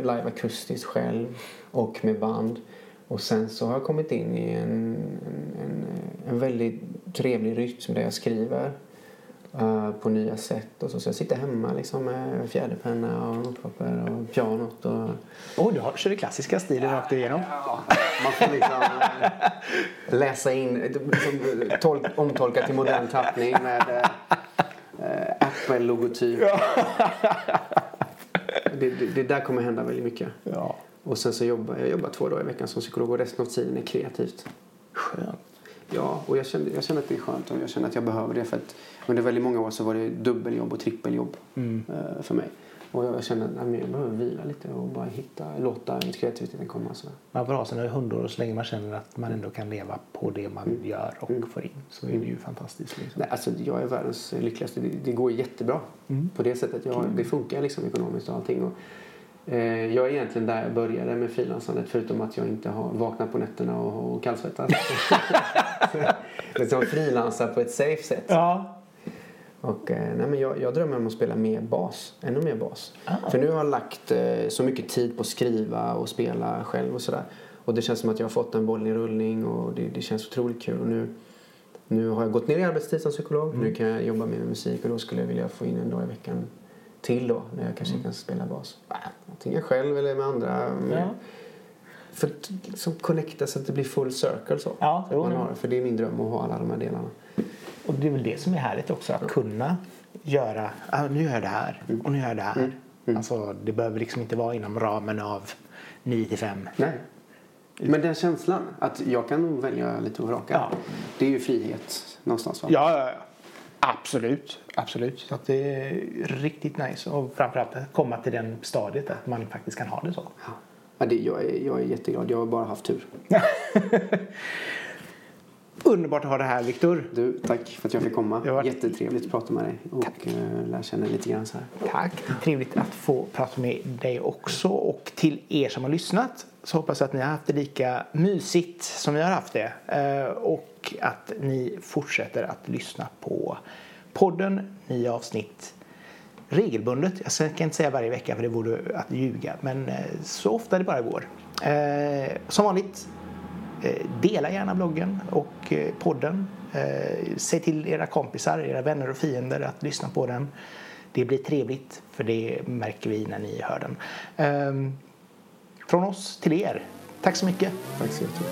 live akustiskt själv och med band. Och sen så har jag kommit in i en, en, en, en väldigt trevlig rytm där jag skriver eh, på nya sätt. Och så, så jag sitter hemma liksom med fjäderpenna och notpapper och pianot. Och, Oh, du har, kör det klassiska stilen rakt igenom. man får liksom eh, läsa in, liksom, eh, tol- omtolka till modern tappning med eh, Apple-logotyp. Det, det, det där kommer hända väldigt mycket. Ja. Och sen så jobbar jag jobbar två dagar i veckan som psykolog och resten av tiden är kreativt. Skönt. Ja, och jag känner, jag känner att det är skönt och jag känner att jag behöver det för att under väldigt många år så var det dubbeljobb och trippeljobb eh, för mig. Och jag känner att jag behöver vila lite och bara hitta, låta kreativiteten komma. Så. Man får ha sina hundår och så länge man känner att man ändå kan leva på det man gör och får in så är det ju fantastiskt. Liksom. Nej, alltså, jag är världens lyckligaste. Det, det går jättebra på det sättet. Jag, det funkar liksom ekonomiskt och allting. Och, eh, jag är egentligen där jag började med frilansandet förutom att jag inte har vaknat på nätterna och, och kallsvettats. liksom frilansa på ett safe sätt. Ja. Och, eh, nej, men jag, jag drömmer om att spela mer bas, ännu mer bas. För nu har jag lagt eh, så mycket tid på att skriva och spela själv och sådär. Och det känns som att jag har fått en boll i rullning och det, det känns otroligt kul. Och nu, nu har jag gått ner i arbetstid som psykolog. Nu kan jag jobba mer med musik och då skulle jag vilja få in en dag i veckan till då när jag kanske kan spela bas. Äh, Antingen själv eller med andra. Ja. För att liksom connecta så att det blir full circle så. Ja, jo, man har, för det är min dröm att ha alla de här delarna. Och det är väl det som är härligt också att kunna göra, ah, nu gör jag det här och nu gör jag det här. Alltså det behöver liksom inte vara inom ramen av 9 till 5. Nej. Men den känslan, att jag kan nog välja lite och vraka. Ja. Det är ju frihet någonstans va? Ja, ja, ja. Absolut, absolut. Så det är riktigt nice och framförallt att komma till den stadiet att man faktiskt kan ha det så. Ja. Ja, det, jag, är, jag är jätteglad, jag har bara haft tur. Underbart att ha det här Viktor. Du, tack för att jag fick komma. Det varit- Jättetrevligt att prata med dig och uh, lära känna lite grann så här. Tack. Trevligt att få prata med dig också. Och till er som har lyssnat så hoppas jag att ni har haft det lika mysigt som vi har haft det. Eh, Och att ni fortsätter att lyssna på podden, nya avsnitt regelbundet. Jag ska inte säga varje vecka för det vore att ljuga. Men eh, så ofta det bara går. Eh, Som vanligt, eh, Eh, dela gärna bloggen och eh, podden. Eh, säg till era kompisar, era vänner och fiender att lyssna på den. Det blir trevligt för det märker vi när ni hör den. Ehm, från oss till er, tack så mycket. Tack så mycket.